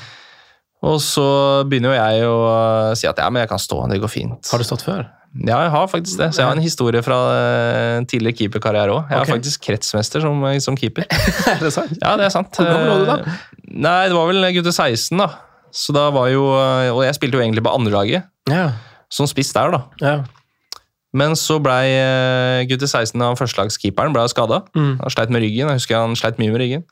Og så begynner jo jeg å si at ja, men jeg kan stå, det går fint. Har du stått før? Ja, jeg har faktisk det. Så jeg har en historie fra uh, tidligere keeperkarriere òg. Jeg okay. er faktisk kretsmester som, som keeper. *laughs* er det sant? Ja, det er sant. Hvor gammel var du da? Eh, Nei, det var vel gutte 16, da. Så da var jo uh, Og jeg spilte jo egentlig på andrelaget, Ja. som spiss der, da. ja. Men så blei gutter gutte 16 av førstelagskeeperen ble skada. Mm. Han sleit med ryggen. Jeg husker han sleit mye med ryggen.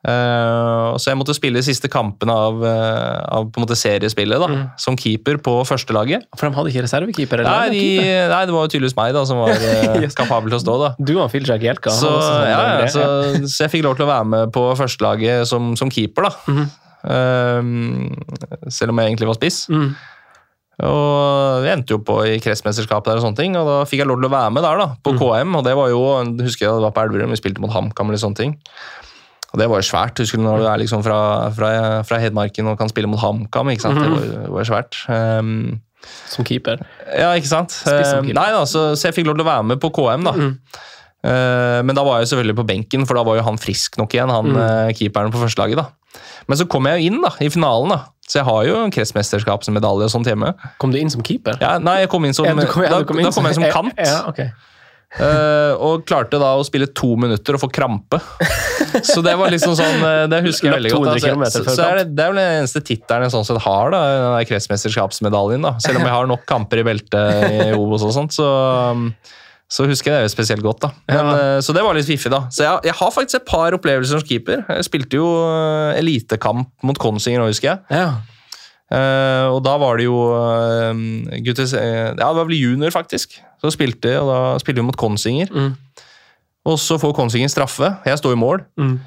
Eh, så jeg måtte spille de siste kampene av, eh, av på en måte seriespillet da, Mm. som keeper på førstelaget. For de hadde ikke reservekeeper? Nei, de, nei, det var jo tydeligvis meg da, som var *laughs* Yes. kapabel til å stå. da. Du og Filjack Hjelka. Så, sånn ja, ja, så, så jeg fikk lov til å være med på førstelaget som, som keeper, da. Mm Eh, selv om jeg egentlig var spiss. Mm. Og vi endte jo på i kretsmesterskapet der og sånne ting, og da fikk jeg lov til å være med der, da, på Mm. KM. Og det var jo, husker jeg det var på Elverum, vi spilte mot HamKam eller sånne ting. Og det var jo svært. Husker du når du er liksom fra, fra, fra Hedmarken og kan spille mot HamKam? ikke sant? Det -hmm. var, det var svært. Um, Som keeper. ja, ikke sant? Um, keeper. nei da, så, så jeg fikk lov til å være med på KM, da. Mm. Uh, men da var jeg selvfølgelig på benken, for da var jo han frisk nok igjen, han Mm. uh, keeperen på førstelaget. da. Men så kom jeg jo inn da, i finalen, da. så jeg har jo en kretsmesterskapsmedalje og sånt hjemme. Kom du inn som keeper? Ja, nei, jeg kom inn som, Ja, kom- ja, kom inn da, da kom jeg som kant, Ja, ok. Eh, og klarte da å spille to minutter og få krampe. Så det var liksom sånn, eh, det husker jeg veldig godt. 200 Da. Så, er det, det er vel den eneste tittelen jeg sånn sett har, da, den der kretsmesterskapsmedaljen. da. Selv om jeg har nok kamper i beltet i Obos og sånt, så, um, så husker jeg det spesielt godt. da. Men, Ja. eh, Så det var litt fiffig, da. Så jeg, jeg har faktisk et par opplevelser som keeper. Jeg spilte jo elitekamp mot Konsinger nå, husker jeg. Ja. Eh, og da var det jo uh, guttes, uh, Ja, det var vel junior, faktisk. Så spilte og da spilte vi mot Konsinger. Mm. Og så får Konsinger straffe. Jeg står i mål. Mm.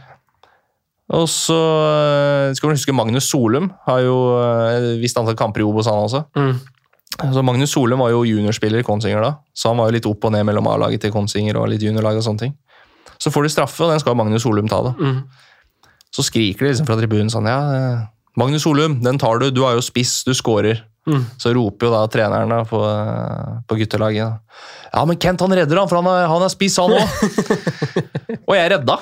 Og så eh, skal man huske Magnus Solum har jo eh, et visst antall kamper i Obos, han også. Mm. Så Magnus Solum var jo juniorspiller i Konsinger da, så han var jo litt opp og ned mellom A-laget til Konsinger og litt juniorlag og sånne ting. Så får de straffe, og den skal Magnus Solum ta. da. Mm. Så skriker de liksom fra tribunen sånn Ja, eh, Magnus Solum, den tar du. Du er jo spiss, du scorer. Mm. Så roper jo da treneren på, eh, på guttelaget. Ja, men Kent han redder han, for han er, han er spiss, han òg. *laughs* og jeg redda.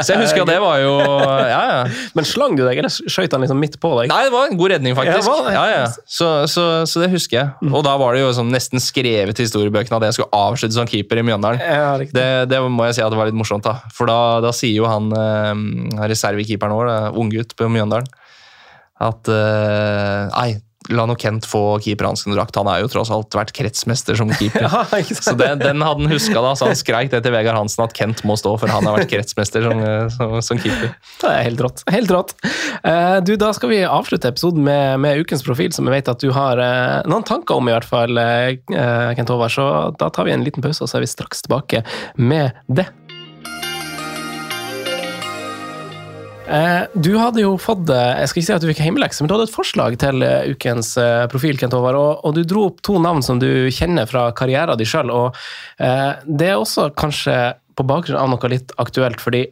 Så jeg husker at det var jo Ja, ja. Men slang du deg, eller skøyt han liksom midt på deg? Nei, det var en god redning, faktisk. Ja. Så, så, så det husker jeg. Og da var det jo sånn nesten skrevet i historiebøkene at jeg skulle avslutte som keeper i Mjøndalen. Det, det må jeg si at det var litt morsomt, da. For da, da sier jo han eh, reservekeeperen vår, eh, unggutt på Mjøndalen, at uh, Nei, la nå Kent få keeperhansken drakt. Han er jo tross alt vært kretsmester som keeper. *laughs* Ja? Så det, den hadde han huska, da. Så han skreik det til Vegard Hansen at Kent må stå, for han har vært kretsmester som, eh, som, som keeper. Det er helt rått. Helt rått. Uh, du, da skal vi avslutte episoden med, med ukens profil, som jeg vet at du har uh, noen tanker om, i hvert fall, uh, Kent Håvard. Så da tar vi en liten pause, og så er vi straks tilbake med det. Du hadde jo fått eh, Jeg skal ikke si at du fikk hjemmelekse, men du hadde et forslag til eh, ukens eh, profil, Kent Håvard. Og, du dro opp to navn som du kjenner fra karrieren din sjøl. Eh, det er også kanskje på bakgrunn av noe litt aktuelt, fordi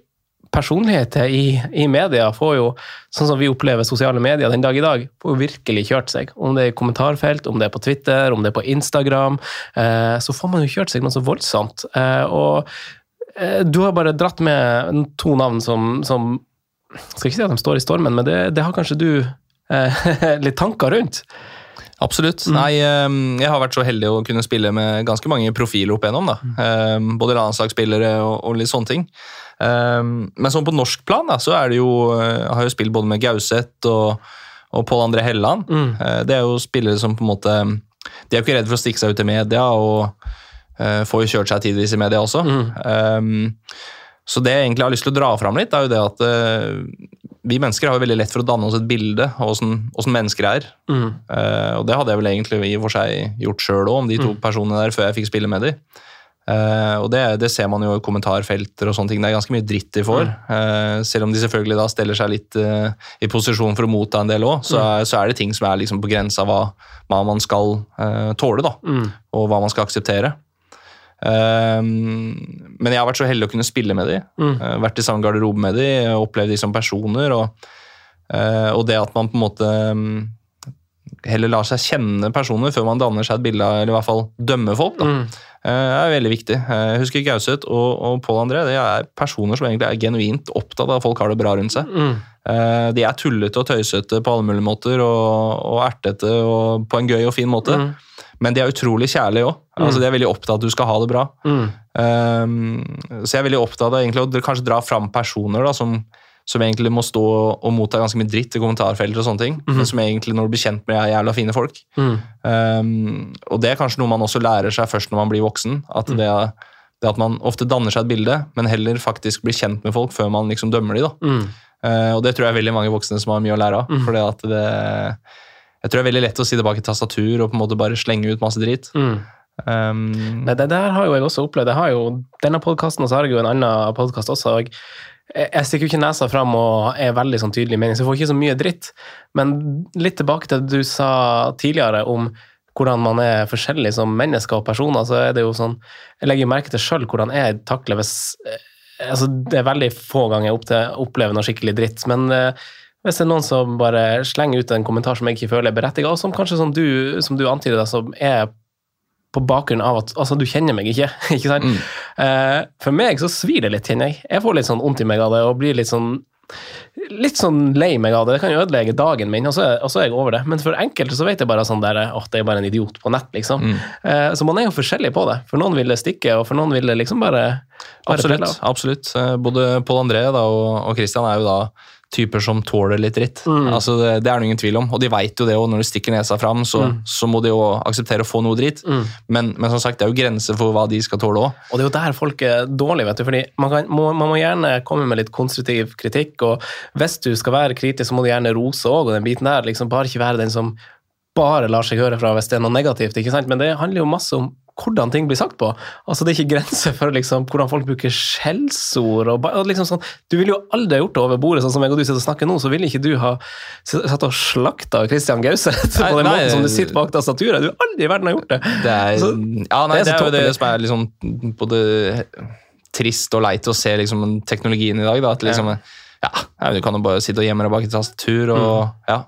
personligheter i, i media får jo, sånn som vi opplever sosiale medier den dag i dag, får jo virkelig kjørt seg. Om det er i kommentarfelt, om det er på Twitter, om det er på Instagram, eh, så får man jo kjørt seg noe så voldsomt. Eh, og eh, du har bare dratt med to navn som, som Skal ikke si at de står i stormen, men det, det har kanskje du eh, *laughs* litt tanker rundt? Absolutt. Mm. Nei, eh, jeg har vært så heldig å kunne spille med ganske mange profiler opp igjennom. da. Mm. Eh, Både landslagsspillere og, og litt sånne ting. Eh, Men sånn på norsk plan da, så er det jo, eh, jeg har jo spilt både med Gauseth og, og Pål André Helleland. Mm. Eh, Det er jo spillere som på en måte De er jo ikke redde for å stikke seg ut i media, og eh, får jo kjørt seg tidvis i media også. Mm. Eh, så det jeg egentlig har lyst til å dra fram litt, er jo det at uh, vi mennesker har jo veldig lett for å danne oss et bilde av åssen mennesker er. Mm. Uh, og det hadde jeg vel egentlig i og for seg gjort sjøl òg, om de to personene der, før jeg fikk spille med de. Uh, og det, det ser man jo i kommentarfelter og sånne ting. Det er ganske mye dritt de får. Eh, selv om de selvfølgelig da steller seg litt eh, i posisjon for å motta en del òg, så, er- så er det ting som er liksom på grensa hva, hva man skal eh, tåle, da. Mm. Og hva man skal akseptere. Eh, men jeg har vært så heldig å kunne spille med de. Mm. Eh, vært i samme garderobe med de, opplevd de som personer. Og, eh, og det at man på en måte mm, heller lar seg kjenne personer før man danner seg et bilde av, eller i hvert fall dømmer folk. Da. Mm. er veldig viktig. Jeg husker Gauseth og, og Pål André det er personer som egentlig er genuint opptatt av at folk har det bra rundt seg. Mm. De er tullete og tøysete på alle mulige måter, og, og ertete og på en gøy og fin måte. Mm. Men de er utrolig kjærlige òg. Altså, de er veldig opptatt av at du skal ha det bra. Mm. Um, så jeg er veldig opptatt av egentlig å kanskje dra fram personer da, som, som egentlig må stå og motta ganske mye dritt i kommentarfelter og sånne ting, men som egentlig, når du blir kjent med, er jævla fine folk. Mm. Um, og det er kanskje noe man også lærer seg først når man blir voksen. At det, det at man ofte danner seg et bilde, men heller faktisk blir kjent med folk før man liksom dømmer de da. Mm. Uh, og det tror jeg er veldig mange voksne som har mye å lære av. For det, jeg tror det er veldig lett å si bak i tastatur og på en måte bare slenge ut masse drit. Mm. Um, Nei, det der har jo jeg også opplevd. Jeg har jo denne podkasten, og så har jeg jo en annen podkast også. og jeg jeg stikker jo ikke nesa fram og er veldig sånn tydelig i mening, så jeg får ikke så mye dritt. Men litt tilbake til det du sa tidligere om hvordan man er forskjellig som mennesker og personer, så er det jo sånn Jeg legger merke til sjøl hvordan jeg takler hvis altså Det er veldig få ganger jeg opp opplever noe skikkelig dritt, men eh, hvis det er noen som bare slenger ut en kommentar som jeg ikke føler er berettiget, og som kanskje som du, som du antyder, da, som er på bakgrunn av at altså, du kjenner meg ikke. *laughs* ikke sant? Mm. Eh, for meg så svir det litt, kjenner jeg. Jeg får litt sånn vondt i meg av det og blir litt sånn litt sånn lei meg av det. Det kan jo ødelegge dagen min, og så, og så er jeg over det. Men for enkelte så vet jeg bare sånn der, åh, det er bare en idiot på nett, liksom. Mm. Eh, så man er jo forskjellig på det. For noen vil det stikke, og for noen vil det liksom bare, bare absolutt. absolutt. Eh, Både Pål André da, og, og Christian er jo da typer som tåler litt dritt. Mm. Altså, det, det er det ingen tvil om. Og de veit jo det òg, når de stikker nesa fram, så, Mm. så må de jo akseptere å få noe dritt. Mm. Men, men som sagt, det er jo grenser for hva de skal tåle òg. Og det er jo der folk er dårlige, vet du. fordi man, kan, må, man må gjerne komme med litt konstruktiv kritikk, og hvis du skal være kritisk, så må du gjerne rose òg, og den biten der. liksom Bare ikke være den som bare lar seg høre fra hvis det er noe negativt. ikke sant? Men det handler jo masse om hvordan ting blir sagt på. Altså Det er ikke grenser for liksom, hvordan folk bruker skjellsord. og, og liksom sånn, Du ville jo aldri ha gjort det over bordet, sånn som jeg og du sitter og snakker nå, så ville ikke du ha satt og slakta Christian Gauseth *laughs* på den nei, måten som du sitter bak tastaturet. Du har aldri i verden har gjort det. Det er, Så, ja, nei, det er det er, jo det som er liksom både trist og leit å se liksom, teknologien i dag. Da, at liksom, ja. ja, Du kan jo bare sitte og gjemme deg bak et tastatur. Og, Mm. ja.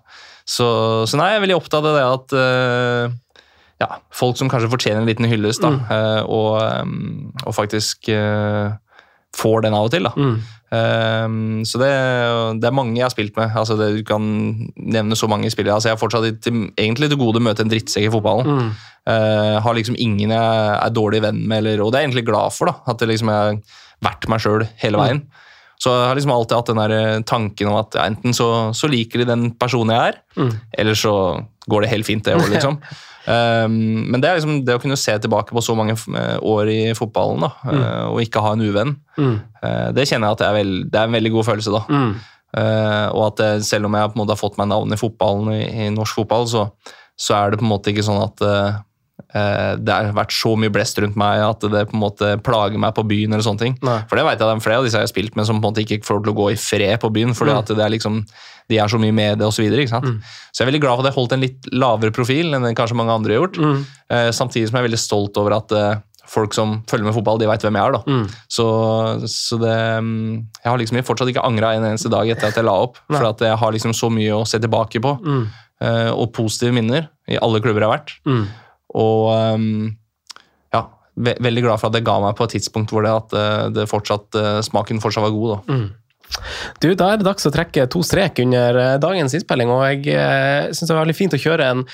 så, så nei, jeg er veldig opptatt av det at eh, ja, folk som kanskje fortjener en liten hyllest, da, Mm. eh, og, eh, og faktisk eh, får den av og til. da. Mm. Um, så det, det er mange jeg har spilt med. Altså det, du kan nevne så mange spillere. Altså jeg har fortsatt til, egentlig til gode å møte en drittsekk i fotballen. Mm. Uh, har liksom ingen jeg er dårlig venn med, eller, og det er jeg egentlig glad for. da, At det liksom jeg har vært meg sjøl hele veien. Så jeg har liksom alltid hatt den der tanken om at ja, enten så, så liker de den personen jeg er, Mm. eller så går det helt fint, det òg, *laughs* liksom. Um, men det er liksom det å kunne se tilbake på så mange eh, år i fotballen da, eh, og ikke ha en uvenn, Mm. eh, det kjenner jeg at det er, veld, det er en veldig god følelse. da. Mm. Uh, og at det, selv om jeg på en måte har fått meg navn i fotballen, i, i norsk fotball, så, så er det på en måte ikke sånn at eh, det har vært så mye blest rundt meg at det på en måte plager meg på byen. eller sånne ting. Nei. For det vet jeg det er flere av disse jeg har spilt med som på en måte ikke får lov til å gå i fred på byen, fordi Mm. at det er liksom, de er så mye med det osv. Så, videre? Mm. så jeg er veldig glad for at jeg holdt en litt lavere profil enn det kanskje mange andre har gjort. Mm. Eh, samtidig som jeg er veldig stolt over at eh, folk som følger med fotball, de vet hvem jeg er. da. Mm. Så, så det mm, Jeg har liksom fortsatt ikke angra en eneste dag etter at jeg la opp. Nei. For at jeg har liksom så mye å se tilbake på, Mm. eh, og positive minner i alle klubber jeg har vært. Og ehm, ja, ve veldig glad for at det ga meg på et tidspunkt hvor det, at eh, det fortsatt, eh, smaken fortsatt var god. da. Mm. Du, Da er det dags å trekke to strek under eh, dagens innspilling, og jeg eh, syns det var veldig fint å kjøre en,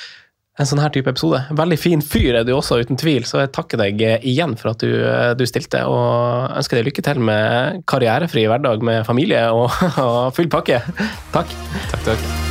en sånn her type episode. Veldig fin fyr er du også, uten tvil, så jeg takker deg igjen for at du, du stilte, og ønsker deg lykke til med karrierefri hverdag med familie og, *laughs* og full pakke. Takk. Takk, takk.